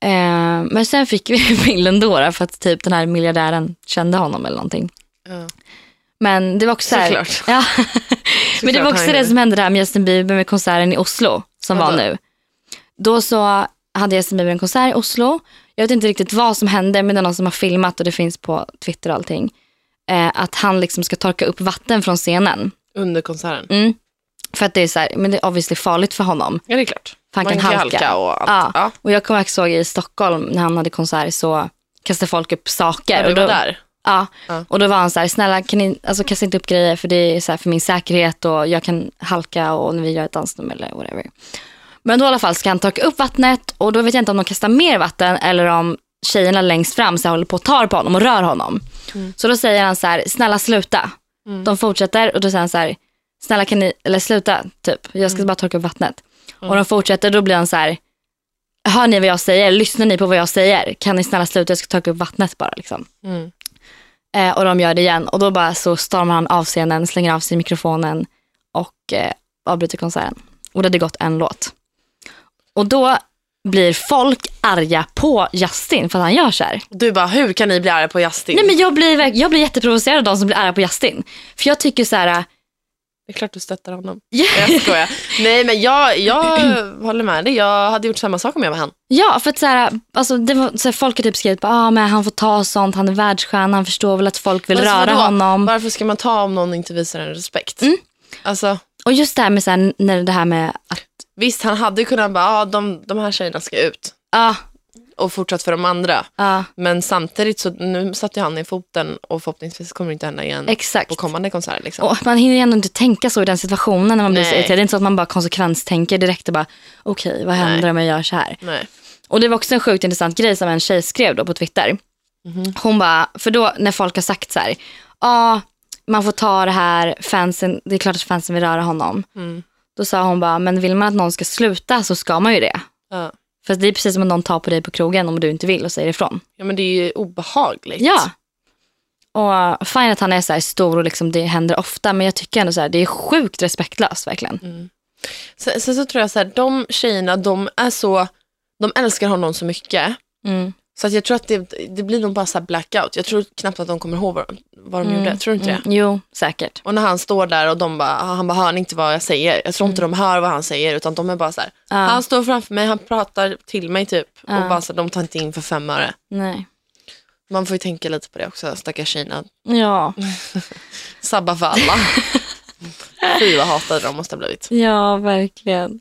Speaker 1: Eh, men sen fick vi bilden då, för att typ den här miljardären kände honom eller någonting.
Speaker 2: Ja.
Speaker 1: Men det var också så här,
Speaker 2: Såklart.
Speaker 1: Ja. Men det var också det som hände där med Justin Bieber med konserten i Oslo som
Speaker 2: Vadå?
Speaker 1: var nu. Då så hade Justin Bieber en konsert i Oslo. Jag vet inte riktigt vad som hände men det är någon som har filmat och det finns på Twitter och allting. Eh, att han liksom ska torka upp vatten från scenen.
Speaker 2: Under konserten.
Speaker 1: Mm. För att det är så här, men det är obviously farligt för honom.
Speaker 2: Ja, det är klart.
Speaker 1: Han
Speaker 2: Man
Speaker 1: kan halka.
Speaker 2: halka och allt.
Speaker 1: Ja. Och jag kommer ihåg i Stockholm när han hade konsert så kastade folk upp saker.
Speaker 2: Ja, du
Speaker 1: och då,
Speaker 2: var där.
Speaker 1: Ja.
Speaker 2: Ja.
Speaker 1: och då var han så här, snälla kan ni alltså, kasta inte upp grejer för det är så här, för min säkerhet och jag kan halka och när vi gör ett dansnummer eller whatever. Men då i alla fall ska han torka upp vattnet och då vet jag inte om de kastar mer vatten eller om tjejerna längst fram så här, håller på och tar på honom och rör honom. Så då säger han så här, snälla sluta. De fortsätter och då säger han så här, snälla kan ni, eller sluta typ, jag ska bara torka upp vattnet. Och de fortsätter, då blir han så här, hör ni vad jag säger? Lyssnar ni på vad jag säger? Kan ni snälla sluta, jag ska torka upp vattnet bara liksom.
Speaker 2: Mm.
Speaker 1: Eh, och de gör det igen och då bara så stormar han av scenen, slänger av sig mikrofonen och eh, avbryter konserten. Och det hade gått en låt. Och då blir folk arga på Justin för att han gör så här.
Speaker 2: Du bara, hur kan ni bli arga på Justin?
Speaker 1: Nej men jag blir, jag blir jätteprovocerad av de som blir arga på Justin. För jag tycker så här,
Speaker 2: Det är klart du stöttar honom.
Speaker 1: yeah.
Speaker 2: Jag skojar. Nej men jag, jag håller med dig. Jag hade gjort samma sak om jag var han.
Speaker 1: ja för att så här, alltså, det var, så här, folk har typ skrivit ah, men han får ta sånt, han är världsstjärna, han förstår väl att folk vill
Speaker 2: Alltså,
Speaker 1: röra
Speaker 2: vadå?
Speaker 1: honom.
Speaker 2: Varför ska man ta om någon inte visar en respekt?
Speaker 1: Mm.
Speaker 2: Alltså,
Speaker 1: Och just det här med, så här, när det här med att,
Speaker 2: visst han hade kunnat bara, ah, de, de här tjejerna ska ut.
Speaker 1: ja,
Speaker 2: Och fortsatt för de andra.
Speaker 1: ja,
Speaker 2: Men samtidigt så nu satte han i foten och förhoppningsvis kommer det inte hända igen
Speaker 1: exakt.
Speaker 2: på kommande konserter. Liksom.
Speaker 1: Och man hinner ju ändå inte tänka så i den situationen när man blir så irriterad. Det är inte så att man bara konsekvenstänker direkt och bara, okej vad händer
Speaker 2: Nej.
Speaker 1: om jag gör så här?
Speaker 2: Nej.
Speaker 1: Och det var också en sjukt intressant grej som en tjej skrev då på Twitter.
Speaker 2: Mhm.
Speaker 1: Hon bara, för då när folk har sagt så här, ja man får ta det här, fansen, det är klart att fansen vill röra honom.
Speaker 2: Mm.
Speaker 1: Då sa hon bara, men vill man att någon ska sluta så ska man ju det.
Speaker 2: Ja.
Speaker 1: För det är precis som att någon tar på dig på krogen om du inte vill och säger ifrån.
Speaker 2: ja men det är ju obehagligt.
Speaker 1: Ja. Och fine att han är så stor och liksom det händer ofta men jag tycker ändå så här, det är sjukt respektlöst verkligen.
Speaker 2: Sen, sen så tror jag så här, de tjejerna, de är så, de älskar honom så mycket.
Speaker 1: Mm.
Speaker 2: Så att jag tror att det, det blir nog bara så blackout. Jag tror knappt att de kommer ihåg vad, vad de gjorde. Tror du inte det?
Speaker 1: Mm. Jo, säkert.
Speaker 2: Och när han står där och de bara, han bara, hör ni inte vad jag säger? Jag tror inte de hör vad han säger utan de är bara så här,
Speaker 1: Ja.
Speaker 2: han står framför mig, han pratar till mig typ.
Speaker 1: Ja.
Speaker 2: Och bara så här, de tar inte in för fem öre.
Speaker 1: Nej.
Speaker 2: Man får ju tänka lite på det också, stackars tjejerna.
Speaker 1: Ja.
Speaker 2: Sabba för alla. Fy vad hatade de måste ha blivit.
Speaker 1: ja, verkligen.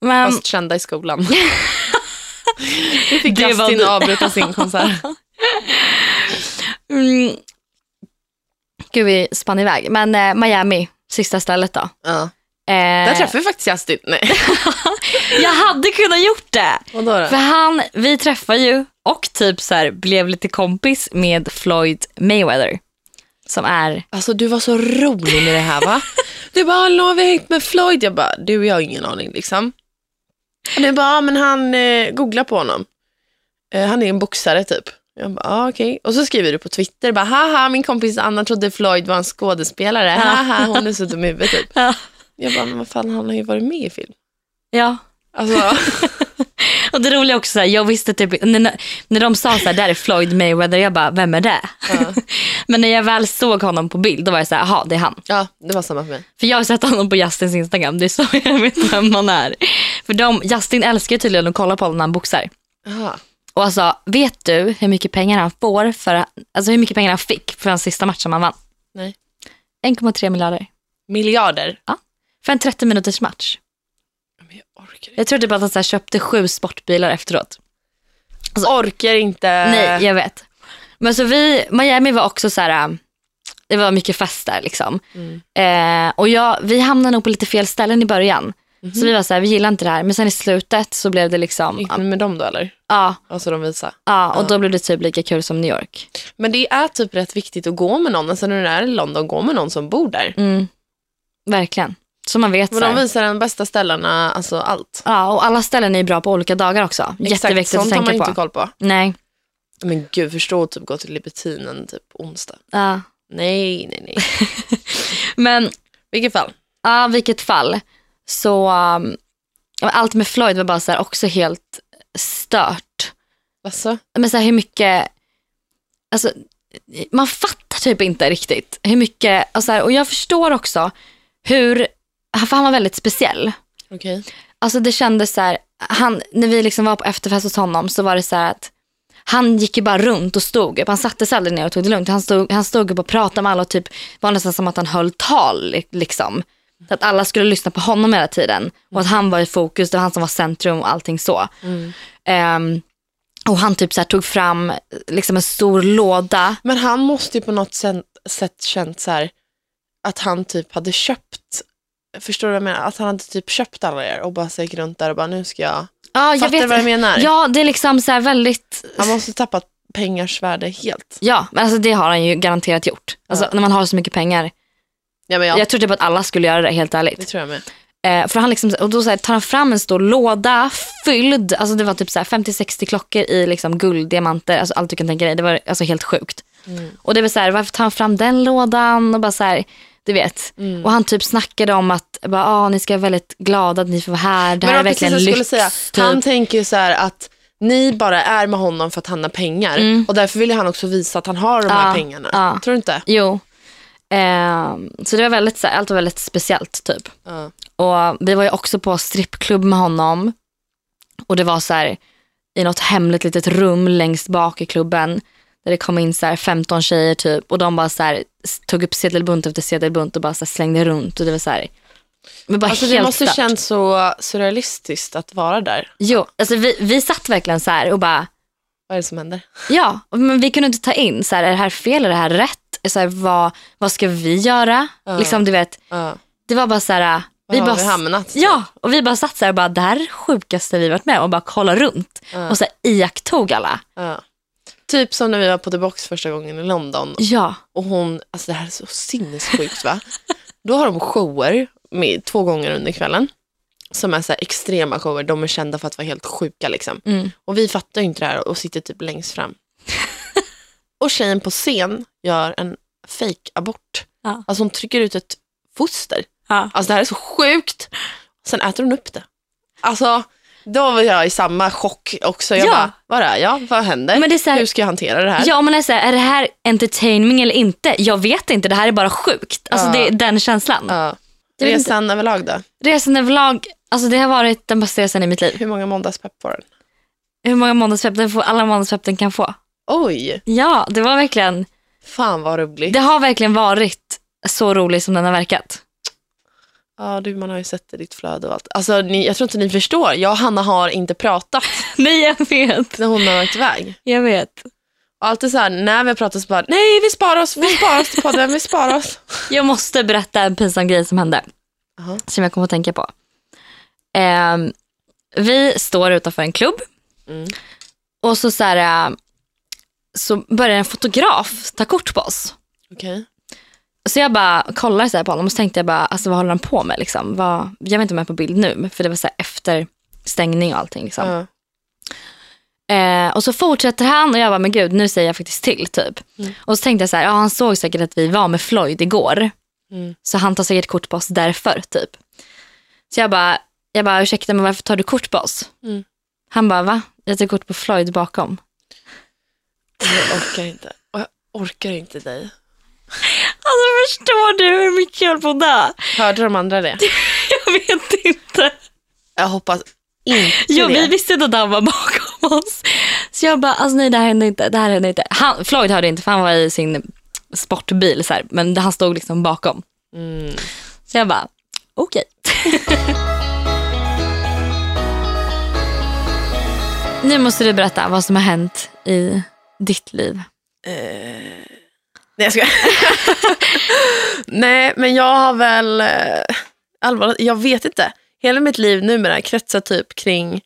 Speaker 1: Men
Speaker 2: Fast kända i skolan. Nu fick
Speaker 1: Det var
Speaker 2: Justin
Speaker 1: du.
Speaker 2: avbryta sin konsert.
Speaker 1: Mm. Gud, vi spann iväg. Men eh, Miami, sista stället då.
Speaker 2: Ja.
Speaker 1: Eh,
Speaker 2: Där träffade vi faktiskt Justin. Nej.
Speaker 1: jag hade kunnat gjort det.
Speaker 2: Vadå då?
Speaker 1: För han, vi träffade ju och typ så här, blev lite kompis med Floyd Mayweather. Som är,
Speaker 2: Alltså du var så rolig med det här va? Du bara, hallå har vi hängt med Floyd? Jag bara, du jag har ingen aning liksom. Du bara, ja, men han, eh, googla på honom. Eh, han är en boxare typ. Jag bara, ah, okej. Och så skriver du på Twitter, bara, haha min kompis Anna trodde Floyd var en skådespelare. Haha, hon är så dum i huvudet typ.
Speaker 1: ja.
Speaker 2: Jag bara, men vad fan han har ju varit med i film.
Speaker 1: ja.
Speaker 2: Alltså,
Speaker 1: Och det roliga också, jag visste typ, när, när de sa så här, där är Floyd Mayweather, jag bara, vem är det?
Speaker 2: Ja.
Speaker 1: Men när jag väl såg honom på bild, då var jag så här, jaha, det är han.
Speaker 2: ja det var samma för mig.
Speaker 1: För jag har sett honom på Justins Instagram, det är så jag vet vem han är. För de, Justin älskar tydligen att kolla på honom när han boxar.
Speaker 2: Aha.
Speaker 1: Och alltså, vet du hur mycket pengar han får för, alltså hur mycket pengar han fick för den sista matchen han vann?
Speaker 2: Nej.
Speaker 1: 1,3 miljarder.
Speaker 2: Miljarder.
Speaker 1: För en 30 minuters match.
Speaker 2: Men jag orkar inte.
Speaker 1: Jag tror typ att han så här köpte sju sportbilar efteråt.
Speaker 2: orkar inte.
Speaker 1: Nej, jag vet. Men så vi, Miami var också så här, äh, det var mycket fest där liksom.
Speaker 2: Mm.
Speaker 1: Eh, och jag, vi hamnade nog på lite fel ställen i början.
Speaker 2: Mhm.
Speaker 1: Så vi var så här, vi gillar inte det här. Men sen i slutet så blev det liksom,
Speaker 2: Gick ni med dem då eller?
Speaker 1: ja,
Speaker 2: Alltså de visade.
Speaker 1: ja och då blev det typ lika kul som New York.
Speaker 2: Men det är typ rätt viktigt att gå med någon, alltså när du är i London, gå med någon som bor där.
Speaker 1: Mm. Verkligen. Så man vet
Speaker 2: Men de visar de bästa ställena, alltså allt.
Speaker 1: Ja, och alla ställen är bra på olika dagar också.
Speaker 2: Exakt,
Speaker 1: Jätteviktigt att
Speaker 2: sånt har man
Speaker 1: tänka
Speaker 2: inte
Speaker 1: på.
Speaker 2: koll på.
Speaker 1: Nej.
Speaker 2: Men gud, förstå att typ gå till Libertinen typ onsdag.
Speaker 1: Ja.
Speaker 2: Nej, nej, nej.
Speaker 1: Men
Speaker 2: Vilket fall.
Speaker 1: Ja, vilket fall. Så um, allt med Floyd var bara så här också helt stört.
Speaker 2: Alltså,
Speaker 1: Men så här, hur mycket, alltså man fattar typ inte riktigt hur mycket, och, så här, och jag förstår också hur, för han var väldigt speciell.
Speaker 2: okej.
Speaker 1: Alltså det kändes så här, han, när vi liksom var på efterfest hos honom så var det så här att han gick ju bara runt och stod upp. Han satte sig aldrig ner och tog det lugnt. Han stod, han stod upp och pratade med alla och typ var nästan som att han höll tal. li- Liksom. Så att alla skulle lyssna på honom hela tiden. Och att han var i fokus, det var han som var centrum och allting så.
Speaker 2: Mm.
Speaker 1: Ehm, och han typ så tog fram liksom en stor låda.
Speaker 2: Men han måste ju på något sätt, känt så här att han typ hade köpt, förstår du vad jag menar? Att han hade typ köpt alla er och bara så gick runt där och bara nu ska jag,
Speaker 1: Ja, jag
Speaker 2: fattar du
Speaker 1: vet.
Speaker 2: vad jag menar?
Speaker 1: Ja, det är liksom så här väldigt...
Speaker 2: Han måste tappat pengars värde helt.
Speaker 1: Ja, men alltså det har han ju garanterat gjort. Alltså
Speaker 2: Ja.
Speaker 1: när man har så mycket pengar.
Speaker 2: Ja, men ja,
Speaker 1: Jag tror typ att alla skulle göra det helt ärligt.
Speaker 2: det tror jag med.
Speaker 1: Eh, för han liksom, och då så här, tar han fram en stor låda fylld, alltså det var typ så här 50-60 klockor i liksom guld, diamanter, alltså allt du kan tänka dig. Det var alltså helt sjukt.
Speaker 2: Mm.
Speaker 1: Och det var så här, varför tar han fram den lådan? Och bara så här, du vet.
Speaker 2: Mm.
Speaker 1: Och han typ snackade om att bara, ah, ni ska vara väldigt glada att ni får vara här. Det här
Speaker 2: Men
Speaker 1: är verkligen lyx.
Speaker 2: skulle säga.
Speaker 1: typ.
Speaker 2: Han tänker ju så här att ni bara är med honom för att han har pengar
Speaker 1: Mm.
Speaker 2: och därför vill han också visa att han har de här
Speaker 1: Ja,
Speaker 2: pengarna.
Speaker 1: ja.
Speaker 2: Tror du inte?
Speaker 1: Jo. Eh, så det var väldigt, så här, allt var väldigt speciellt typ.
Speaker 2: Ja.
Speaker 1: Och vi var ju också på strippklubb med honom. Och det var så här i något hemligt litet rum längst bak i klubben. Där det kom in så här 15 tjejer typ. Och de bara så här, tog upp sedelbunt efter sedelbunt och bara så här slängde runt. Och det var så här. Men bara
Speaker 2: Alltså
Speaker 1: helt
Speaker 2: det måste
Speaker 1: stört.
Speaker 2: känns så surrealistiskt att vara där.
Speaker 1: Jo, alltså vi, vi satt verkligen så här och bara,
Speaker 2: Vad är det som händer?
Speaker 1: ja, men vi kunde inte ta in så här, är det här fel, är det här rätt? Så här, vad, vad ska vi göra?
Speaker 2: Ja.
Speaker 1: Liksom du vet,
Speaker 2: Ja.
Speaker 1: det var bara så här, vi
Speaker 2: har
Speaker 1: bara,
Speaker 2: vi hamnat?
Speaker 1: ja, och vi bara satt så här och bara, det här är det sjukaste vi varit med och bara kolla runt
Speaker 2: Ja.
Speaker 1: och så här, iakttog alla.
Speaker 2: Ja. Typ som när vi var på The Box första gången i London
Speaker 1: Ja,
Speaker 2: och hon, alltså det här är så sinnessjukt va? Då har de shower med, två gånger under kvällen som är så här extrema shower, de är kända för att vara helt sjuka liksom.
Speaker 1: mm.
Speaker 2: Och vi fattar ju inte det här och sitter typ längst fram. Och tjejen på scen gör en fake abort
Speaker 1: Ja.
Speaker 2: Alltså hon trycker ut ett foster.
Speaker 1: Ja.
Speaker 2: Alltså det här är så sjukt. Sen äter hon upp det. Alltså då var jag i samma chock också. Jag
Speaker 1: Ja.
Speaker 2: bara, vad är jag? Vad händer?
Speaker 1: Men det är här-
Speaker 2: Hur ska jag hantera det här?
Speaker 1: ja men är, så här, är det här entertaining eller inte? Jag vet inte, det här är bara sjukt. Alltså
Speaker 2: Ja.
Speaker 1: det är den känslan.
Speaker 2: Ja.
Speaker 1: Inte.
Speaker 2: Resan överlag då?
Speaker 1: Resan överlag, alltså det har varit den bästa resan i mitt liv.
Speaker 2: Hur många måndagspepp får den?
Speaker 1: Hur många månadspepp den får, alla månadspepp den kan få.
Speaker 2: Oj,
Speaker 1: Ja, det var verkligen,
Speaker 2: fan vad roligt.
Speaker 1: det har verkligen varit så roligt som den har verkat.
Speaker 2: Ja, du, man har ju sett det i ditt flöde och allt. Alltså, ni, jag tror inte ni förstår. Jag och Hanna har inte pratat
Speaker 1: Nej jag vet,
Speaker 2: när hon har åkt iväg.
Speaker 1: jag vet.
Speaker 2: Och alltid så här, när vi har pratat så bara, nej vi sparar oss, vi sparar oss till podden, vi sparar oss.
Speaker 1: Jag måste berätta en pinsam grej som hände.
Speaker 2: Jaha.
Speaker 1: Som jag kommer att tänka på. Ehm, vi står utanför en klubb
Speaker 2: Mm.
Speaker 1: och så, så, här, äh, så börjar en fotograf ta kort på oss.
Speaker 2: Okej.
Speaker 1: Så jag bara kollar så här på honom och så tänkte jag bara, alltså vad håller han på med liksom? Vad, jag vet inte om jag är på bild nu, för det var så efter stängning och allting. Liksom.
Speaker 2: Ja.
Speaker 1: Eh, och så fortsätter han och jag bara, men gud nu säger jag faktiskt till typ.
Speaker 2: Mm.
Speaker 1: Och så tänkte jag så här, ja han såg säkert att vi var med Floyd igår.
Speaker 2: Mm.
Speaker 1: Så han tar säkert kort på oss därför typ. Så jag bara, jag bara ursäkta men varför tar du kort på oss?
Speaker 2: Mm.
Speaker 1: Han bara, va? Jag tar kort på Floyd bakom.
Speaker 2: Jag orkar inte. Och jag orkar inte dig.
Speaker 1: Alltså förstår du hur mycket jag höll på att dö?
Speaker 2: Hörde de andra det?
Speaker 1: Jag vet inte.
Speaker 2: Jag hoppas inte
Speaker 1: Jo,
Speaker 2: det.
Speaker 1: vi visste inte att han var bakom oss. Så jag bara, alltså nej det här hände inte. Det här hände inte. Han, Floyd hörde inte för han var i sin sportbil så här, men han stod liksom bakom.
Speaker 2: Mm.
Speaker 1: Så jag bara, okej. nu måste du berätta vad som har hänt i ditt liv.
Speaker 2: Nej, jag ska. Nej, men jag har väl... Eh, allvarligt, jag vet inte. Hela mitt liv numera kretsar typ kring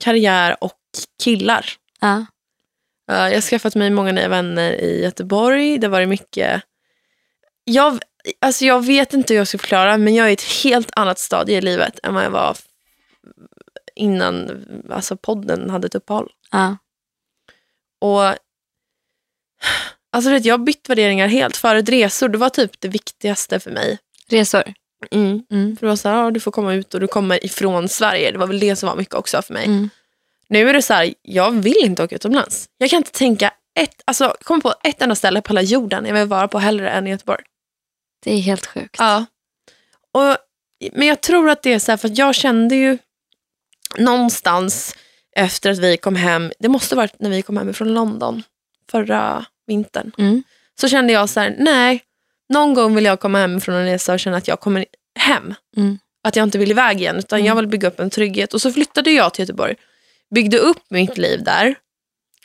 Speaker 2: karriär och killar.
Speaker 1: Ja.
Speaker 2: Eh, jag har skaffat mig många nya vänner i Göteborg. Det har varit mycket... Jag, alltså jag vet inte hur jag ska förklara, men jag är i ett helt annat stadie i livet än vad jag var innan alltså podden hade ett uppehåll.
Speaker 1: Ja.
Speaker 2: Och alltså vet, Jag har bytt värderingar helt. Förut resor, det var typ det viktigaste för mig.
Speaker 1: Resor.
Speaker 2: Mm.
Speaker 1: Mm.
Speaker 2: För det var så här, du får komma ut och du kommer ifrån Sverige. Det var väl det som var mycket också för mig.
Speaker 1: Mm.
Speaker 2: Nu är det så här, jag vill inte åka utomlands. Jag kan inte tänka ett, alltså komma på ett enda ställe på hela jorden jag vill vara på hellre än i Göteborg.
Speaker 1: Det är helt sjukt.
Speaker 2: Ja. Och, men jag tror att det är så här, för jag kände ju någonstans efter att vi kom hem, det måste varit när vi kom hem från London förra vintern.
Speaker 1: Mm.
Speaker 2: Så kände jag så här, nej, någon gång vill jag komma hem från en resa och känna att jag kommer hem.
Speaker 1: Mm.
Speaker 2: Att jag inte vill iväg igen, utan
Speaker 1: Mm.
Speaker 2: jag vill bygga upp en trygghet. Och så flyttade jag till Göteborg, byggde upp mitt liv där.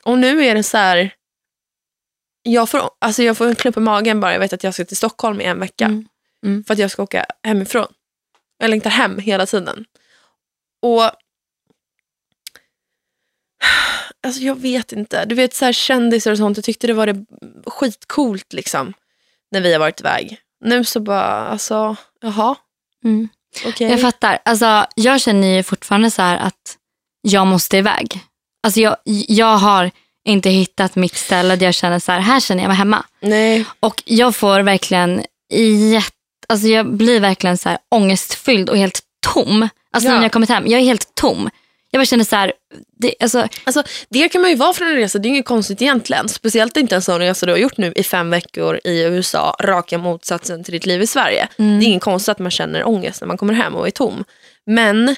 Speaker 2: Och nu är det så här, jag får, alltså jag får en klump i magen bara jag vet att jag ska till Stockholm i en vecka.
Speaker 1: Mm. Mm.
Speaker 2: För att jag ska åka hemifrån. Jag längtar hem hela tiden. Och Alltså jag vet inte. Du vet så här kändisar och sånt. Jag tyckte det var det skitcoolt liksom. När vi har varit iväg. Nu så bara, alltså, jaha,
Speaker 1: Mm.
Speaker 2: okej.
Speaker 1: Jag fattar. Alltså, jag känner ju fortfarande så att jag måste iväg. Alltså, jag, jag har inte hittat mitt ställe där jag känner så här, här känner jag mig hemma.
Speaker 2: Nej.
Speaker 1: Och jag får verkligen jätte, alltså jag blir verkligen så här ångestfylld och helt tom. Alltså
Speaker 2: Ja.
Speaker 1: när jag kommit hem, jag är helt tom. Jag bara känner så här, det, alltså,
Speaker 2: Alltså, det kan man ju vara från en resa, det är inget konstigt egentligen. Speciellt inte en sån resa du har gjort nu i fem veckor i USA, raka motsatsen till ditt liv i Sverige.
Speaker 1: Mm.
Speaker 2: Det är inget konstigt att man känner ångest när man kommer hem och är tom. Men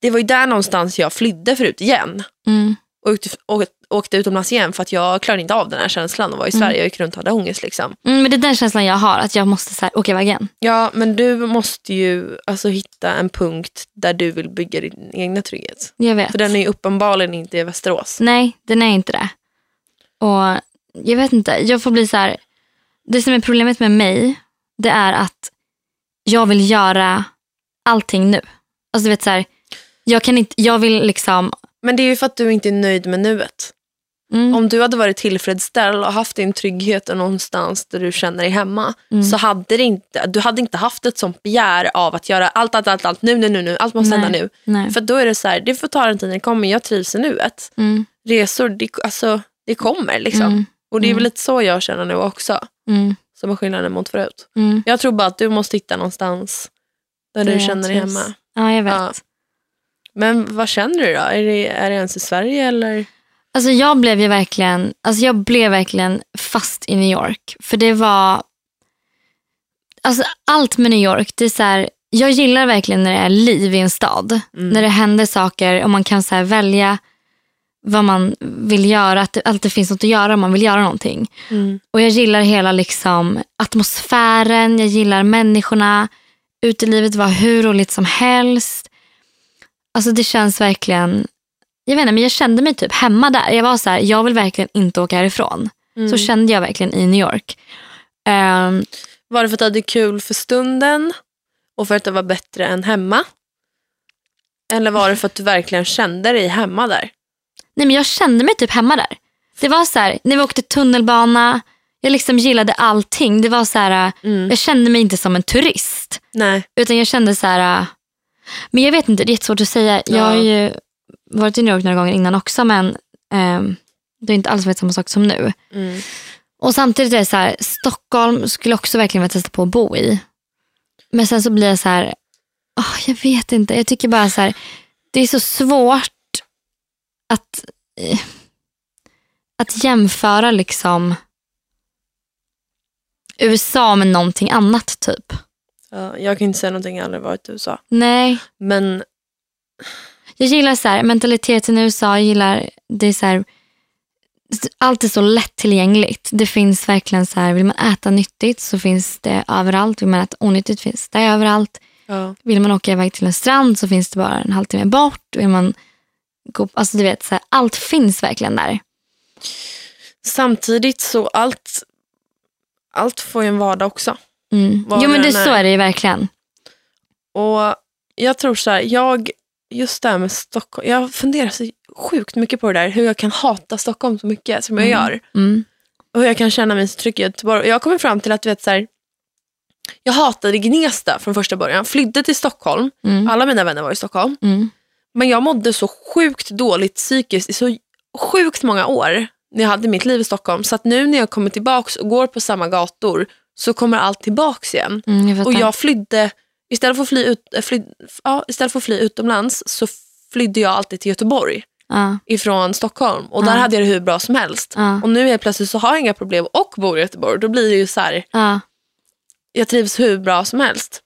Speaker 2: det var ju där någonstans jag flydde förut igen.
Speaker 1: mm,
Speaker 2: Och åkte, åkte, utomlands igen för att jag klarade inte av den här känslan och var i Sverige och gick runt och hade ångest. Liksom.
Speaker 1: mm, men det är den känslan jag har, att jag måste så här, åka iväg igen.
Speaker 2: Ja, men du måste ju alltså, hitta en punkt där du vill bygga din egna trygghet.
Speaker 1: Jag vet.
Speaker 2: För den är ju uppenbarligen inte i Västerås.
Speaker 1: Nej, den är inte det. Och jag vet inte, jag får bli så här. Det som är problemet med mig, det är att jag vill göra allting nu. Alltså du vet så här, jag kan inte, jag vill liksom,
Speaker 2: Men det är ju för att du inte är nöjd med nuet.
Speaker 1: Mm,
Speaker 2: Om du hade varit tillfredsställd och haft din trygghet någonstans där du känner dig hemma
Speaker 1: Mm.
Speaker 2: så hade det inte, du hade inte haft ett sånt begär av att göra allt, allt, allt, allt nu, nu, nu, nu. Allt måste hända nu.
Speaker 1: nej.
Speaker 2: För då är det så här, det får ta den tiden det kommer. Jag trivs i nuet.
Speaker 1: Mm,
Speaker 2: Resor, det, alltså, det kommer liksom.
Speaker 1: mm,
Speaker 2: Och det är
Speaker 1: Mm.
Speaker 2: väl lite så jag känner nu också.
Speaker 1: mm,
Speaker 2: Som är skillnaden mot förut.
Speaker 1: mm.
Speaker 2: Jag tror bara att du måste hitta någonstans där
Speaker 1: Där
Speaker 2: du känner dig hemma.
Speaker 1: Ja, jag vet.
Speaker 2: Ja. Men vad känner du då? Är det, är det ens i Sverige eller?
Speaker 1: Alltså jag blev ju verkligen, alltså jag blev verkligen fast i New York. För det var, alltså allt med New York, det är så här, jag gillar verkligen när det är liv i en stad.
Speaker 2: Mm.
Speaker 1: När det händer saker och man kan så välja vad man vill göra, att det alltid finns något att göra om man vill göra någonting.
Speaker 2: Mm.
Speaker 1: Och jag gillar hela liksom atmosfären, jag gillar människorna. Utelivet var hur roligt som helst. Alltså det känns verkligen, jag vet inte men jag kände mig typ hemma där. Jag var så här, jag vill verkligen inte åka härifrån.
Speaker 2: Mm.
Speaker 1: Så kände jag verkligen i New York. Ehm,
Speaker 2: Var det för att du hade kul för stunden och för att det var bättre än hemma? Eller var det för att du verkligen kände dig hemma där?
Speaker 1: nej men jag kände mig typ hemma där. Det var så här, när vi åkte tunnelbana, jag liksom gillade allting. Det var så här,
Speaker 2: Mm.
Speaker 1: jag kände mig inte som en turist.
Speaker 2: Nej.
Speaker 1: Utan jag kände så här, men jag vet inte, det är jättesvårt att säga. Jag har ju varit i New York några gånger innan också men ehm, det är inte alls varit samma sak som nu.
Speaker 2: Mm.
Speaker 1: Och samtidigt är det så här, Stockholm skulle också verkligen vilja testa på att bo i. Men sen så blir jag så här, åh, jag vet inte, jag tycker bara så här, det är så svårt att, eh, att jämföra liksom USA med någonting annat typ.
Speaker 2: Ja, jag kan inte säga någonting, jag har aldrig varit i USA.
Speaker 1: Nej,
Speaker 2: Men
Speaker 1: Jag gillar så här, mentaliteten i USA. Jag gillar det är så här, allt är så lättillgängligt. Det finns verkligen så här, vill man äta nyttigt så finns det överallt. Vill man äta onyttigt finns det överallt.
Speaker 2: Ja.
Speaker 1: Vill man åka iväg till en strand så finns det bara en halvtimme bort. Vill man gå, alltså du vet, så här, allt finns verkligen där.
Speaker 2: Samtidigt så allt, allt får ju en vardag också.
Speaker 1: Mm. Jo men
Speaker 2: det än
Speaker 1: så
Speaker 2: är.
Speaker 1: är det ju verkligen.
Speaker 2: Och jag tror så här, jag, just det här med Stockholm, jag funderar så sjukt mycket på det där, hur jag kan hata Stockholm så mycket som jag gör.
Speaker 1: Mm.
Speaker 2: Och hur jag kan känna mig så trygg i Göteborg. Jag kommer fram till att vet, så här, jag hatade Gnesta från första början. Flydde till Stockholm.
Speaker 1: Mm.
Speaker 2: Alla mina vänner var i Stockholm.
Speaker 1: Mm.
Speaker 2: Men jag mådde så sjukt dåligt psykiskt i så sjukt många år när jag hade mitt liv i Stockholm. Så att nu när jag kommer tillbaks och går på samma gator så kommer allt tillbaks igen.
Speaker 1: Mm, jag
Speaker 2: Och jag flydde, istället för att fly, ut, äh, fly, ja, istället för att fly utomlands så flydde jag alltid till Göteborg
Speaker 1: ja,
Speaker 2: ifrån Stockholm. Och där hade jag det hur bra som helst.
Speaker 1: ja,
Speaker 2: Och nu helt plötsligt så har jag inga problem och bor i Göteborg. Då blir det ju så här,
Speaker 1: ja.
Speaker 2: jag trivs hur bra som helst.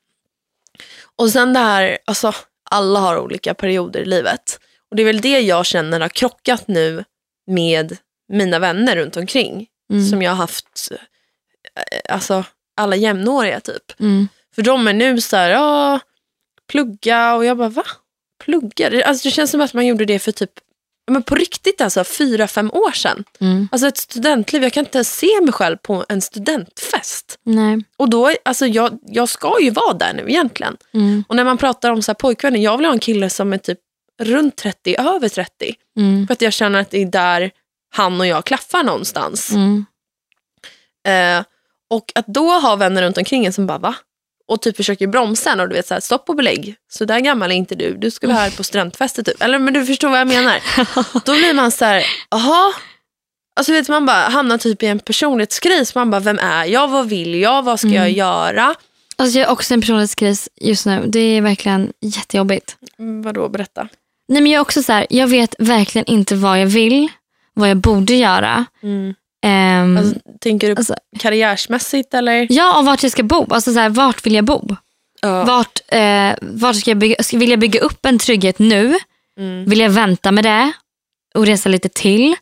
Speaker 2: Och sen det här, alltså alla har olika perioder i livet. Och det är väl det jag känner har krockat nu med mina vänner runt omkring.
Speaker 1: Mm.
Speaker 2: Som jag har haft, eh, alltså alla jämnåriga typ.
Speaker 1: Mm.
Speaker 2: För de är nu så här, ja, plugga och jag bara, va? Plugga? Alltså det känns som att man gjorde det för typ, men på riktigt alltså, fyra, fem år sedan.
Speaker 1: Mm.
Speaker 2: Alltså ett studentliv, jag kan inte ens se mig själv på en studentfest.
Speaker 1: Nej.
Speaker 2: Och då, alltså jag, jag ska ju vara där nu egentligen.
Speaker 1: Mm.
Speaker 2: Och när man pratar om så här pojkvänner, jag vill ha en kille som är typ runt 30, över 30.
Speaker 1: Mm.
Speaker 2: För att jag känner att det är där han och jag klaffar någonstans.
Speaker 1: Mm.
Speaker 2: Eh, och att då ha vänner runt omkring en som bara va? Och typ försöker bromsa en och du vet så här, stopp och belägg. Så där gammal är inte du. Du ska vara här på studentfester typ. Eller men du förstår vad jag menar. Då blir man så här, jaha. Alltså vet man bara hamnar typ i en personlighetskris. Man bara, vem är jag? Vad vill jag? Vad ska jag göra?
Speaker 1: Alltså jag har också en personlighetskris just nu. Det är verkligen jättejobbigt.
Speaker 2: Mm, vadå, berätta.
Speaker 1: Nej, men jag är också så här, jag vet verkligen inte vad jag vill, vad jag borde göra. Ehm,
Speaker 2: Alltså, tänker du
Speaker 1: Alltså-
Speaker 2: karriärsmässigt eller?
Speaker 1: ja, och vart jag ska bo. Alltså så här, vart vill jag bo?
Speaker 2: Ja.
Speaker 1: Vart, eh, vart ska jag bygga, vill jag bygga upp en trygghet nu?
Speaker 2: Mm.
Speaker 1: Vill jag vänta med det och resa lite till?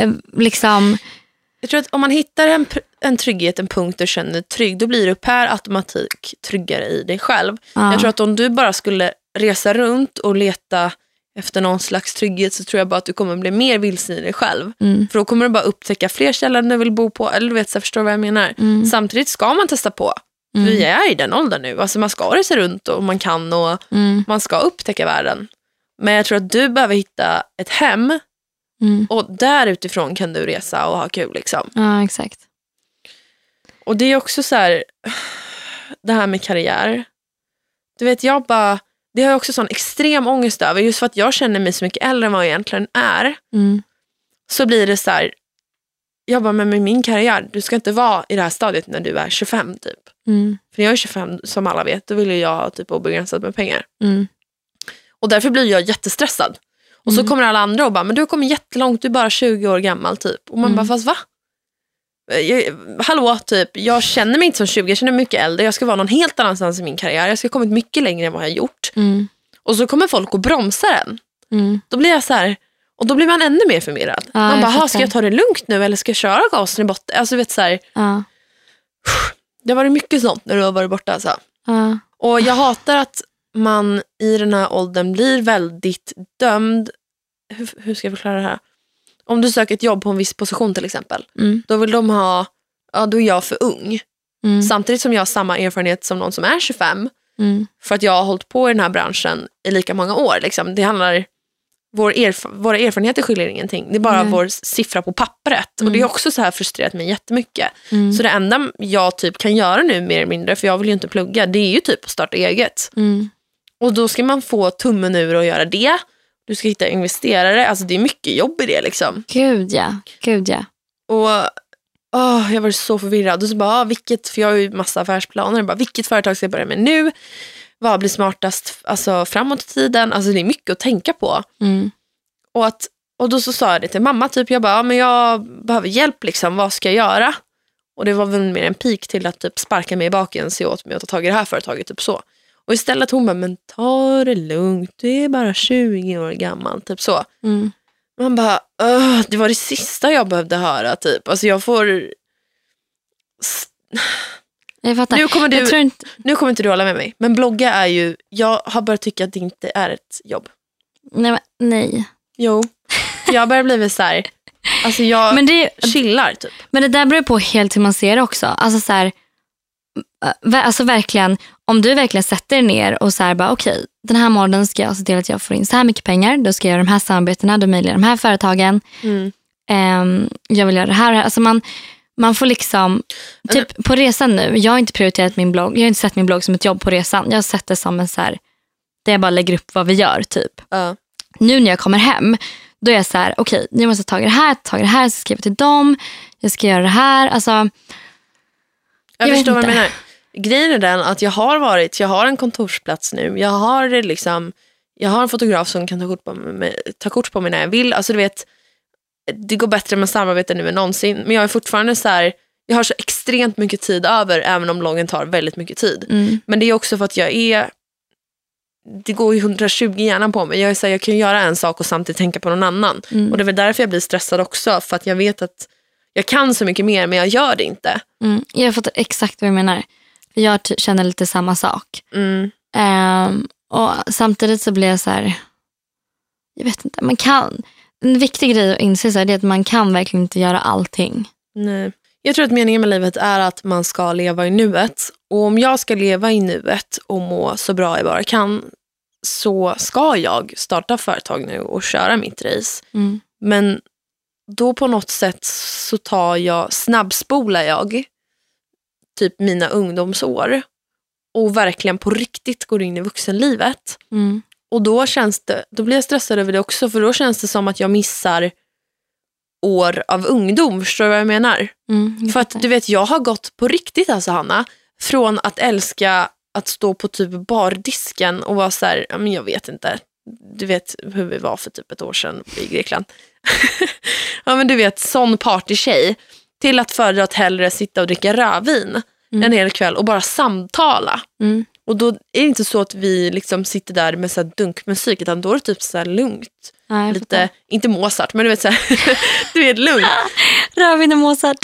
Speaker 1: Eh, liksom,
Speaker 2: Jag tror att om man hittar en, en trygghet, en punkt du känner dig trygg, då blir du per automatik tryggare i dig själv.
Speaker 1: ja.
Speaker 2: Jag tror att om du bara skulle resa runt och leta efter någon slags trygghet så tror jag bara att du kommer bli mer vilsen i dig själv.
Speaker 1: mm,
Speaker 2: För då kommer du bara upptäcka fler ställen du vill bo på. Eller du vet, så jag förstår vad jag menar.
Speaker 1: mm,
Speaker 2: Samtidigt ska man testa på.
Speaker 1: Mm,
Speaker 2: Vi är i den åldern nu. Alltså man ska resa runt och man kan och
Speaker 1: mm,
Speaker 2: man ska upptäcka världen. Men jag tror att du behöver hitta ett hem
Speaker 1: mm.
Speaker 2: och där utifrån kan du resa och ha kul. Liksom.
Speaker 1: Ja, exakt.
Speaker 2: Och det är också så här, det här med karriär. Du vet, jag bara, det har jag också sån extrem ångest över. Just för att jag känner mig så mycket äldre än vad jag egentligen är.
Speaker 1: Mm,
Speaker 2: Så blir det så här, jag bara, men med min karriär, du ska inte vara i det här stadiet när du är 25 typ.
Speaker 1: mm,
Speaker 2: För när jag är 25, som alla vet, då vill jag ha typ obegränsat med pengar.
Speaker 1: mm,
Speaker 2: Och därför blir jag jättestressad. Och så
Speaker 1: Mm.
Speaker 2: kommer alla andra och bara, men du har kommit jättelångt, du är bara 20 år gammal typ. Och man
Speaker 1: Mm.
Speaker 2: bara, fast va? Jag, hallå, typ, jag känner mig inte som 20, jag känner mig mycket äldre. Jag ska vara någon helt annanstans i min karriär. Jag ska ha kommit mycket längre än vad jag har gjort.
Speaker 1: mm,
Speaker 2: Och så kommer folk och bromsar en.
Speaker 1: mm.
Speaker 2: Då blir jag så här, och då blir man ännu mer förvirrad.
Speaker 1: Ja,
Speaker 2: man bara, "Ha,
Speaker 1: fattar.
Speaker 2: ska jag ta det lugnt nu eller ska jag köra gasen i botten? Alltså, vet, så här,
Speaker 1: Ja,
Speaker 2: det har varit mycket sånt när du har varit borta. Alltså.
Speaker 1: ja,
Speaker 2: Och jag hatar att man i den här åldern blir väldigt dömd. Hur, hur ska jag förklara det här? Om du söker ett jobb på en viss position till exempel.
Speaker 1: mm,
Speaker 2: Då vill de ha, ja då är jag för ung.
Speaker 1: mm,
Speaker 2: Samtidigt som jag har samma erfarenhet som någon som är 25.
Speaker 1: mm,
Speaker 2: För att jag har hållit på i den här branschen i lika många år. Liksom. Det handlar, vår erf våra erfarenheter skiljer ingenting. Det är bara
Speaker 1: Nej.
Speaker 2: vår siffra på pappret. Och
Speaker 1: Mm.
Speaker 2: det är också så här frustrerat mig jättemycket.
Speaker 1: mm,
Speaker 2: Så det enda jag typ kan göra nu mer eller mindre, för jag vill ju inte plugga, det är ju typ att starta eget.
Speaker 1: mm,
Speaker 2: Och då ska man få tummen ur och göra det. Du ska hitta investerare. Alltså det är mycket jobb i det liksom.
Speaker 1: Gud ja, gud ja.
Speaker 2: Och åh, jag var så förvirrad. Och så bara, ah, vilket, för jag har ju massa affärsplaner. Bara, vilket företag ska jag börja med nu? Vad blir smartast alltså, framåt i tiden? Alltså det är mycket att tänka på.
Speaker 1: Mm,
Speaker 2: Och, att, och då så sa jag det till mamma, typ, jag bara, ah, men jag behöver hjälp, liksom. vad ska jag göra? Och det var väl mer en pik till att typ, sparka mig i baken, se åt mig att ta tag i det här företaget. Typ så. Och istället hon bara, men ta det lugnt, du är bara 20 år gammal. Typ så.
Speaker 1: Mm.
Speaker 2: Man bara, "Ugh, det var det sista jag behövde höra. Typ. Alltså jag får...
Speaker 1: Jag fattar.
Speaker 2: Nu kommer,
Speaker 1: Jag
Speaker 2: du,
Speaker 1: tror inte,
Speaker 2: nu kommer inte du hålla med mig, men blogga är ju, jag har börjat tycka att det inte är ett jobb.
Speaker 1: nej, men, nej.
Speaker 2: Jo, jag börjar bli så här, alltså jag
Speaker 1: Men det,
Speaker 2: chillar typ.
Speaker 1: Men det där beror på helt hur man ser det också. Alltså, så här, alltså verkligen, om du verkligen sätter dig ner och så här, bara okej, den här månaden ska jag se till att jag får in så här mycket pengar. Då ska jag göra de här samarbetena, då mejlar jag de här företagen.
Speaker 2: Mm.
Speaker 1: Ehm, jag vill göra det här. Alltså man, man får liksom, typ på resan nu, jag har inte prioriterat min blogg, jag har inte sett min blogg som ett jobb på resan. Jag har sett det som en så här, där jag bara lägger upp vad vi gör typ
Speaker 2: Ja.
Speaker 1: nu när jag kommer hem, då är jag så här, okej, nu måste jag ta det här, ta det här, jag ska skriva till dem, jag ska göra det här. Alltså,
Speaker 2: Jag,
Speaker 1: Jag
Speaker 2: förstår vad du menar. Grejen är den att jag har varit, jag har en kontorsplats nu. Jag har liksom, jag har en fotograf som kan ta kort på mig, ta kort på mig när jag vill. Alltså du vet, det går bättre med samarbete nu än någonsin. Men jag är fortfarande så här, jag har så extremt mycket tid över även om bloggen tar väldigt mycket tid.
Speaker 1: mm,
Speaker 2: Men det är också för att jag är det går ju 120 hjärnan på mig. Jag, är så här, jag kan göra en sak och samtidigt tänka på någon annan.
Speaker 1: mm,
Speaker 2: Och det är väl därför jag blir stressad också. För att jag vet att jag kan så mycket mer men jag gör det inte.
Speaker 1: mm, jag fattar exakt vad du menar. Jag känner lite samma sak.
Speaker 2: Mm.
Speaker 1: Ehm, och Samtidigt så blir jag så här, jag vet inte, man kan. En viktig grej att inse så här, det är att man kan verkligen inte göra allting.
Speaker 2: Nej. Jag tror att meningen med livet är att man ska leva i nuet. Och om jag ska leva i nuet och må så bra jag bara kan så ska jag starta företag nu och köra mitt race.
Speaker 1: Mm,
Speaker 2: Men då på något sätt så tar jag, snabbspolar jag typ mina ungdomsår och verkligen på riktigt går in i vuxenlivet.
Speaker 1: mm,
Speaker 2: Och då känns det, då blir jag stressad över det också för då känns det som att jag missar år av ungdom. Förstår du vad jag menar?
Speaker 1: mm,
Speaker 2: För att du vet, jag har gått på riktigt alltså Hanna, från att älska att stå på typ bardisken och vara så här, men jag vet inte, du vet hur vi var för typ ett år sedan i Grekland. ja men du vet, sån partytjej. Till att föredra att hellre sitta och dricka rövin
Speaker 1: Mm.
Speaker 2: en hel kväll och bara samtala.
Speaker 1: Mm,
Speaker 2: Och då är det inte så att vi liksom sitter där med så dunkmusik utan då är det typ så här lugnt.
Speaker 1: jag
Speaker 2: Lite,
Speaker 1: fattar.
Speaker 2: inte Mozart men du vet så här, du vet lugnt.
Speaker 1: Rödvin och Mozart.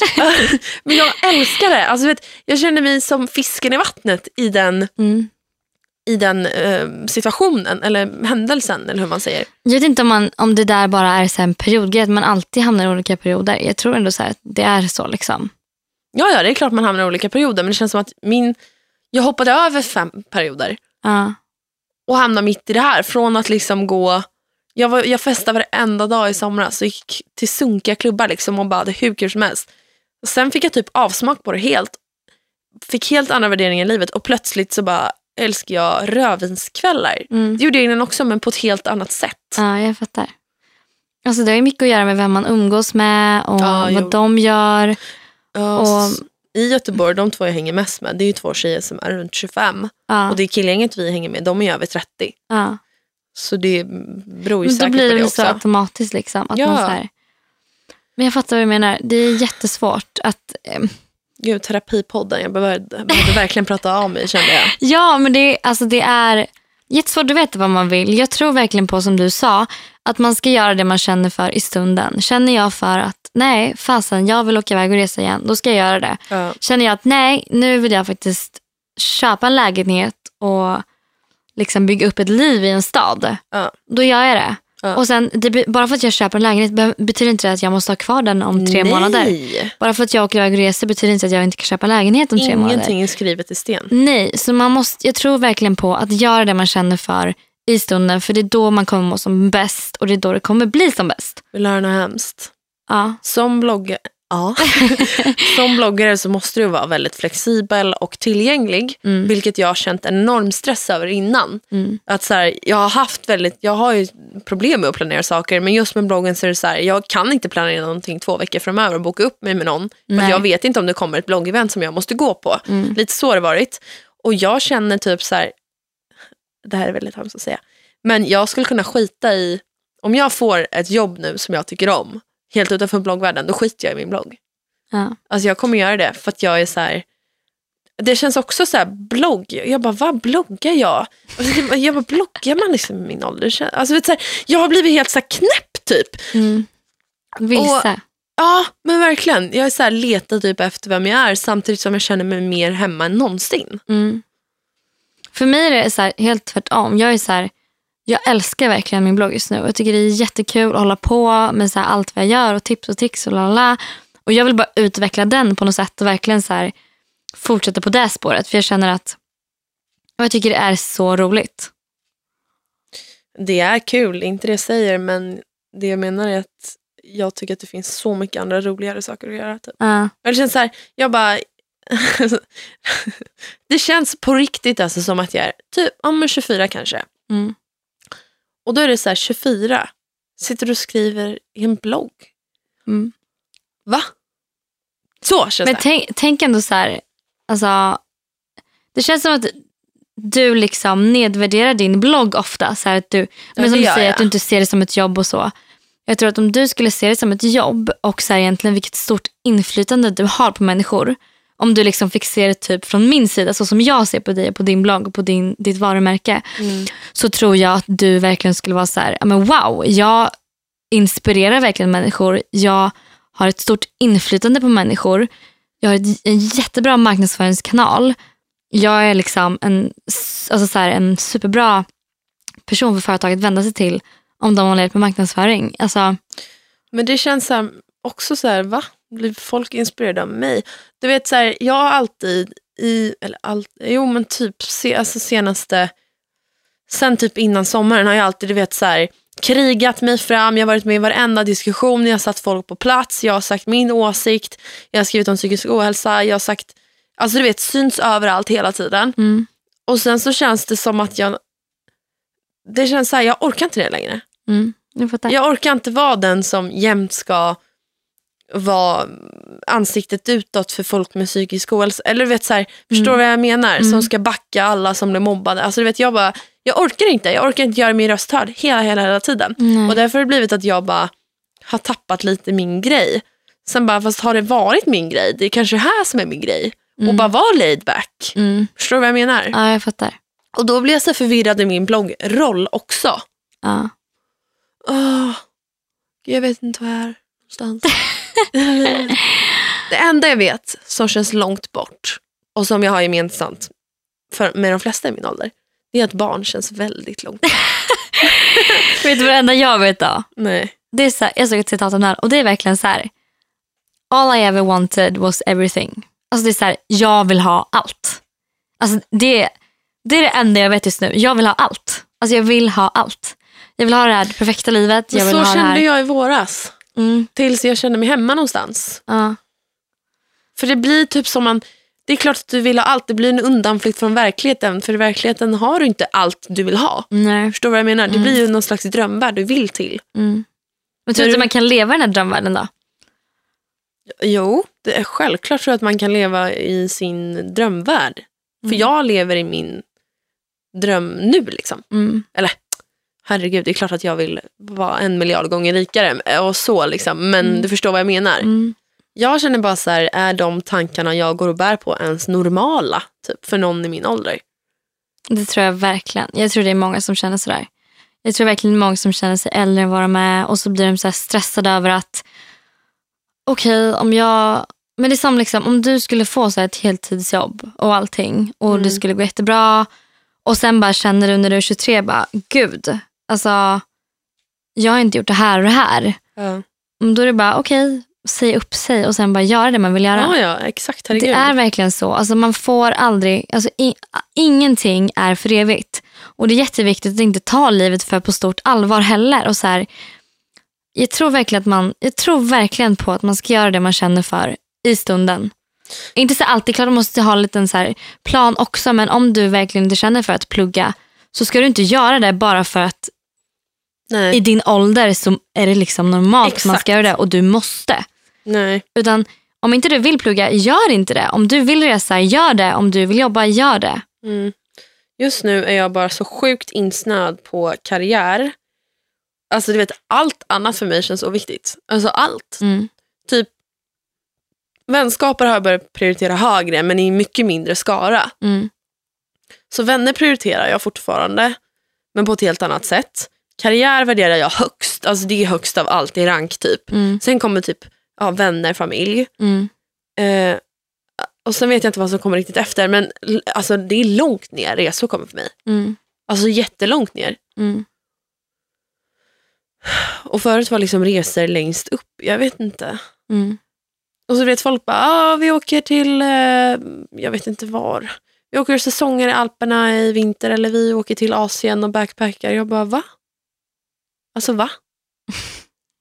Speaker 2: Men jag älskar det. Alltså, vet, jag känner mig som fisken i vattnet i den,
Speaker 1: Mm.
Speaker 2: I den eh, situationen eller händelsen eller hur man säger.
Speaker 1: Jag vet inte om, man, om det där bara är så en periodgrej, att man alltid hamnar i olika perioder. Jag tror ändå så att det är så. liksom.
Speaker 2: Ja, ja, det är klart man hamnar i olika perioder men det känns som att min, jag hoppade över fem perioder
Speaker 1: Ja.
Speaker 2: och hamnade mitt i det här. Från att liksom gå, jag, var, jag festade varenda dag i somras och gick till sunkiga klubbar liksom och bara hade hur kul som helst. Och sen fick jag typ avsmak på det helt. Fick helt andra värderingar i livet och plötsligt så bara älskar jag rödvinskvällar.
Speaker 1: Mm.
Speaker 2: Det gjorde jag innan också men på ett helt annat sätt.
Speaker 1: ja, jag fattar. Alltså, det har ju mycket att göra med vem man umgås med och
Speaker 2: Ja,
Speaker 1: vad
Speaker 2: jo.
Speaker 1: de gör.
Speaker 2: Ja,
Speaker 1: Och-
Speaker 2: I Göteborg, de två jag hänger mest med, det är ju två tjejer som är runt 25.
Speaker 1: Ja,
Speaker 2: Och det killgänget vi hänger med, de är över 30.
Speaker 1: ja.
Speaker 2: Så det beror ju
Speaker 1: Men då
Speaker 2: säkert
Speaker 1: blir
Speaker 2: på
Speaker 1: det
Speaker 2: det
Speaker 1: väl så
Speaker 2: också.
Speaker 1: automatiskt. Liksom, att man så här, men jag fattar vad du menar. Det är jättesvårt att... ehm,
Speaker 2: Gud, terapipodden, jag behövde, behövde verkligen prata av mig kände jag.
Speaker 1: Ja, men det, är- alltså, det är jättesvårt att veta vad man vill. Jag tror verkligen på, som du sa, att man ska göra det man känner för i stunden. Känner jag för att nej, fasen, jag vill åka iväg och resa igen, då ska jag göra det.
Speaker 2: Ja.
Speaker 1: Känner jag att nej, nu vill jag faktiskt köpa en lägenhet och liksom bygga upp ett liv i en stad,
Speaker 2: Ja.
Speaker 1: då gör jag det.
Speaker 2: Ja.
Speaker 1: Och sen, det, bara för att jag köper en lägenhet be- betyder inte det att jag måste ha kvar den om tre
Speaker 2: Nej.
Speaker 1: månader. Bara för att jag åker iväg och reser betyder inte att jag inte kan köpa lägenhet om tre månader.
Speaker 2: Ingenting är skrivet i sten.
Speaker 1: Nej, så man måste, jag tror verkligen på att göra det man känner för i stunden. För det är då man kommer må som bäst och det är då det kommer bli som bäst.
Speaker 2: Vill du höra något hemskt?
Speaker 1: Ja,
Speaker 2: Som, blogga- ja. som bloggare så måste du vara väldigt flexibel och tillgänglig.
Speaker 1: Mm.
Speaker 2: Vilket jag har känt en enorm stress över innan.
Speaker 1: mm,
Speaker 2: Att så här, jag har haft väldigt, jag har ju problem med att planera saker men just med bloggen så är det så här, jag kan inte planera någonting två veckor framöver och boka upp mig med någon. För
Speaker 1: Nej.
Speaker 2: jag vet inte om det kommer ett bloggevent som jag måste gå på.
Speaker 1: mm,
Speaker 2: Lite så har det varit. Och jag känner typ så här, det här är väldigt hemskt att säga, men jag skulle kunna skita i, om jag får ett jobb nu som jag tycker om, helt utanför bloggvärlden, då skiter jag i min blogg.
Speaker 1: ja,
Speaker 2: Alltså jag kommer göra det för att jag är så här, det känns också så här blogg. Jag bara, vad bloggar jag? Jag bara, bloggar man liksom i min ålder? Alltså, vet, så här, jag har blivit helt så här knäpp typ.
Speaker 1: Mm. Vissa.
Speaker 2: Ja, men verkligen. Jag är så här, letar typ efter vem jag är samtidigt som jag känner mig mer hemma än någonsin.
Speaker 1: Mm. För mig är det så här, helt tvärtom. Jag är så här, jag älskar verkligen min blogg just nu. Jag tycker det är jättekul att hålla på med så allt vad jag gör och tips och tricks och lalala. Och jag vill bara utveckla den på något sätt och verkligen så här, fortsätta på det spåret. För jag känner att jag tycker det är så roligt.
Speaker 2: Det är kul, inte det jag säger, men det jag menar är att jag tycker att det finns så mycket andra roligare saker att göra. Typ.
Speaker 1: Ja.
Speaker 2: Och Det känns så här, jag bara... det känns på riktigt alltså som att jag är typ om 24 kanske.
Speaker 1: Mm.
Speaker 2: Och då är det så här 24, sitter du och skriver i en blogg.
Speaker 1: Mm.
Speaker 2: Va? Så känns
Speaker 1: Men
Speaker 2: det.
Speaker 1: tänk, tänk ändå så här, alltså, det känns som att du liksom nedvärderar din blogg ofta. Så att du, men som du säger,
Speaker 2: jag.
Speaker 1: att du inte ser det som ett jobb och så. Jag tror att om du skulle se det som ett jobb och så här egentligen vilket stort inflytande du har på människor. Om du liksom fick se det typ från min sida, så som jag ser på dig på din blogg och på din, ditt varumärke.
Speaker 2: Mm.
Speaker 1: Så tror jag att du verkligen skulle vara så här, men wow, jag inspirerar verkligen människor. Jag har ett stort inflytande på människor. Jag har ett, en jättebra marknadsföringskanal. Jag är liksom en, alltså så här, en superbra person för företaget att vända sig till om de har hjälp med marknadsföring. Alltså,
Speaker 2: Men det känns så här, också så här, va? Blir folk inspirerade av mig? Du vet så här, jag har alltid i, eller allt, jo men typ se, alltså senaste, sen typ innan sommaren har jag alltid, du vet så här, krigat mig fram, jag har varit med i varenda diskussion, jag har satt folk på plats, jag har sagt min åsikt, jag har skrivit om psykisk ohälsa, jag har sagt, alltså du vet, syns överallt hela tiden.
Speaker 1: mm,
Speaker 2: Och sen så känns det som att jag, det känns så här, jag orkar inte det längre.
Speaker 1: mm, jag.
Speaker 2: Jag orkar inte vara den som jämt ska vara ansiktet utåt för folk med psykisk ohälsa. Eller du vet så här, förstår du vad jag menar? Som ska backa alla som blir mobbade. Alltså du vet jag bara, jag orkar inte. Jag orkar inte göra min röst hörd hela, hela, hela tiden.
Speaker 1: Nej.
Speaker 2: Och därför har det blivit att jag bara har tappat lite min grej. Sen bara, fast har det varit min grej? Det är kanske det här som är min grej. Och bara vara laid back.
Speaker 1: Mm.
Speaker 2: Förstår du vad jag menar?
Speaker 1: Ja, jag fattar.
Speaker 2: Och då blir jag så förvirrad i min bloggroll också.
Speaker 1: Ja.
Speaker 2: Åh, jag vet inte var jag är någonstans. det enda jag vet som känns långt bort och som jag har gemensamt för, med de flesta i min ålder, det är att barn känns väldigt långt bort.
Speaker 1: Vet du vad det enda jag vet då?
Speaker 2: Nej.
Speaker 1: Det är så här, jag såg ett citat om det här och det är verkligen så här. All I ever wanted was everything. Alltså det är så här, jag vill ha allt. Alltså det, det är det enda jag vet just nu. Jag vill ha allt. Alltså jag vill ha allt. Jag vill ha det här perfekta livet. Jag vill
Speaker 2: så
Speaker 1: ha det
Speaker 2: kände
Speaker 1: här.
Speaker 2: jag i våras.
Speaker 1: Mm,
Speaker 2: Tills jag kände mig hemma någonstans.
Speaker 1: ja.
Speaker 2: För det blir typ som man, det är klart att du vill ha allt, det blir en undanflykt från verkligheten. För i verkligheten har du inte allt du vill ha.
Speaker 1: Nej.
Speaker 2: Förstår du vad jag menar? Det blir ju någon slags drömvärld du vill till.
Speaker 1: Mm. Men tror du inte man kan leva i den här drömvärlden då?
Speaker 2: Jo, det är självklart tror jag att man kan leva i sin drömvärld. För jag lever i min dröm nu. liksom.
Speaker 1: Mm.
Speaker 2: Eller herregud, det är klart att jag vill vara en miljard gånger rikare och så. liksom. Men du förstår vad jag menar.
Speaker 1: Mm.
Speaker 2: Jag känner bara så här, är de tankarna jag går och bär på ens normala typ, för någon i min ålder?
Speaker 1: Det tror jag verkligen. Jag tror det är många som känner sådär. Jag tror verkligen många som känner sig äldre än vad de är och så blir de så stressade över att okej om jag men det är som liksom, om du skulle få så ett heltidsjobb och allting och det skulle gå jättebra och sen bara känner du när du är 23 bara gud alltså jag har inte gjort det här och det här.
Speaker 2: Ja,
Speaker 1: Då är det bara okej, säg upp sig och sen bara göra det man vill göra.
Speaker 2: ja, ja exakt. Herregud.
Speaker 1: Det är verkligen så. Alltså man får aldrig, alltså i, ingenting är för evigt. Och det är jätteviktigt att inte ta livet för på stort allvar heller. Och så här, jag, tror verkligen att man, jag tror verkligen på att man ska göra det man känner för i stunden. Inte så alltid, klart man måste ha en liten så plan också. Men om du verkligen inte känner för att plugga så ska du inte göra det bara för att
Speaker 2: Nej.
Speaker 1: i din ålder så är det liksom normalt att man
Speaker 2: Exakt.
Speaker 1: ska göra det och du måste.
Speaker 2: Nej.
Speaker 1: Utan om inte du vill plugga, gör inte det. Om du vill resa, gör det. Om du vill jobba, gör det.
Speaker 2: Mm. Just nu är jag bara så sjukt insnöad på karriär. Alltså du vet, allt annat för mig känns så viktigt. Alltså allt.
Speaker 1: Mm.
Speaker 2: Typ, vänskaper har jag börjat prioritera högre men i mycket mindre skara.
Speaker 1: Mm.
Speaker 2: Så vänner prioriterar jag fortfarande, men på ett helt annat sätt. Karriär värderar jag högst, alltså det är högst av allt i rank typ.
Speaker 1: Mm.
Speaker 2: Sen kommer typ ja, vänner, familj.
Speaker 1: Mm.
Speaker 2: Eh, och sen vet jag inte vad som kommer riktigt efter, men alltså, det är långt ner resor kommer för mig.
Speaker 1: Mm.
Speaker 2: Alltså jättelångt ner.
Speaker 1: Mm.
Speaker 2: Och förut var liksom resor längst upp, jag vet inte.
Speaker 1: Mm.
Speaker 2: Och så vet folk bara, ah, vi åker till, eh, jag vet inte var. Vi åker säsonger i Alperna i vinter eller vi åker till Asien och backpackar. Jag bara, va? Alltså va?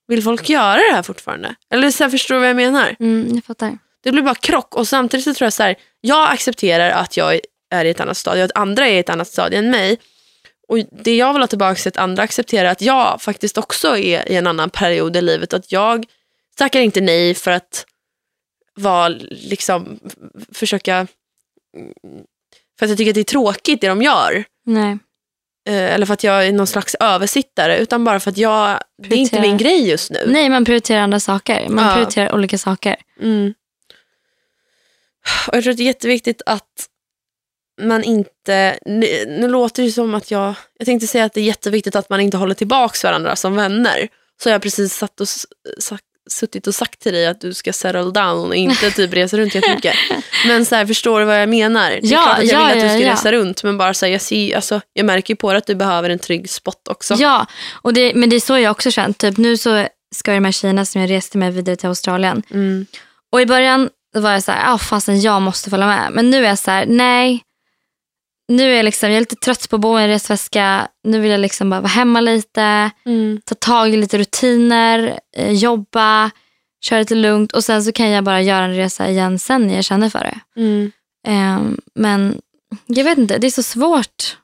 Speaker 2: Vill folk göra det här fortfarande? Eller så här, förstår du vad jag menar?
Speaker 1: Mm. Jag fattar.
Speaker 2: Det blir bara krock och samtidigt så tror jag så här, jag accepterar att jag är i ett annat stadie och att andra är i ett annat stadie än mig. Och det jag vill ha tillbaka är att andra accepterar att jag faktiskt också är i en annan period i livet. Att jag tackar inte nej för att vara liksom, försöka, för att jag tycker att det är tråkigt det de gör.
Speaker 1: Nej.
Speaker 2: Eh, Eller för att jag är någon slags översittare, utan bara för att jag, det är inte min grej just nu.
Speaker 1: Nej, man prioriterar andra saker. Man
Speaker 2: Ja.
Speaker 1: prioriterar olika saker.
Speaker 2: Mm. Och jag tror att det är jätteviktigt att man inte, nu, nu låter det som att jag, jag tänkte säga att det är jätteviktigt att man inte håller tillbaka varandra som vänner. Så jag precis satt och, sagt, suttit och sagt till dig att du ska settle down och inte typ resa runt jättemycket. Men så här, förstår du vad jag menar? Det är
Speaker 1: Ja,
Speaker 2: klart att jag
Speaker 1: ja,
Speaker 2: vill att du ska
Speaker 1: ja.
Speaker 2: resa runt men bara så här, jag, ser, alltså, jag märker ju på det att du behöver en trygg spot också.
Speaker 1: Ja, och det, men det är så jag också känt. Typ, nu så ska de här tjejerna som jag reste med vidare till Australien.
Speaker 2: Mm.
Speaker 1: Och i början var jag så här, ah, fasen jag måste följa med. Men nu är jag så här, nej. Nu är jag, liksom, jag är lite trött på att bo i en resväska. Nu vill jag liksom bara vara hemma lite.
Speaker 2: Mm.
Speaker 1: Ta tag i lite rutiner. Eh, jobba. Köra lite lugnt. Och sen så kan jag bara göra en resa igen sen när jag känner för det.
Speaker 2: Mm.
Speaker 1: Ehm, men jag vet inte, det är så svårt.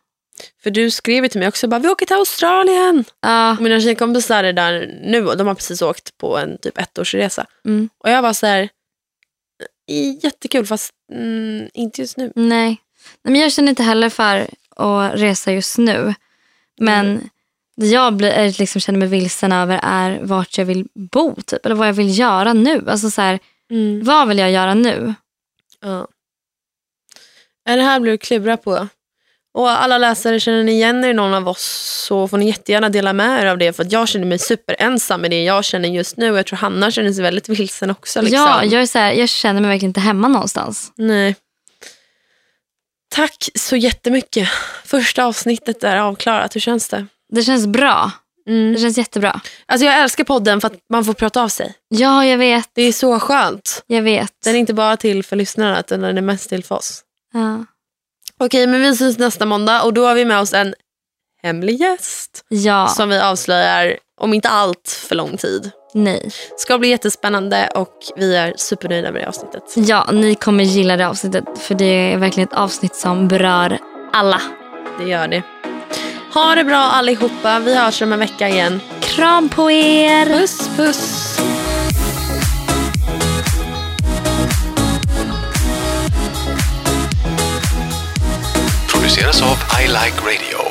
Speaker 2: För du skrev till mig också, bara, vi åker till Australien.
Speaker 1: Ja,
Speaker 2: mina tjejkompisar är där nu och de har precis åkt på en typ ettårsresa.
Speaker 1: mm,
Speaker 2: Och jag var så här, "I- jättekul fast mm, inte just nu.
Speaker 1: nej. Nej. Men jag känner inte heller för att resa just nu. Men det jag blir, är liksom känner mig vilsen över är vart jag vill bo. Typ, eller vad jag vill göra nu. Alltså så här, vad vill jag göra nu?
Speaker 2: Ja. Det här blir att klura på. Och alla läsare, känner ni igen er i någon av oss så får ni jättegärna dela med er av det. För jag känner mig superensam med det jag känner just nu. Och jag tror Hanna känner sig väldigt vilsen också. Liksom.
Speaker 1: Ja, jag, är så här, jag känner mig verkligen inte hemma någonstans.
Speaker 2: Nej. Tack så jättemycket. Första avsnittet är avklarat. Hur känns det?
Speaker 1: Det känns bra.
Speaker 2: Mm.
Speaker 1: Det känns jättebra.
Speaker 2: Alltså jag älskar podden för att man får prata av sig.
Speaker 1: Ja, jag vet.
Speaker 2: Det är så skönt.
Speaker 1: Jag vet.
Speaker 2: Den är inte bara till för lyssnarna utan den är mest till för oss.
Speaker 1: Ja.
Speaker 2: Okej, men vi syns nästa måndag och då har vi med oss en hemlig gäst
Speaker 1: ja,
Speaker 2: som vi avslöjar om inte allt för lång tid.
Speaker 1: Nej.
Speaker 2: Ska bli jättespännande och vi är supernöjda med det avsnittet.
Speaker 1: Ja, ni kommer gilla det avsnittet. För det är verkligen ett avsnitt som berör alla.
Speaker 2: Det gör det. Ha det bra allihopa. Vi hörs om en vecka igen.
Speaker 1: Kram på er!
Speaker 2: Puss puss.
Speaker 3: produceras av I Like Radio.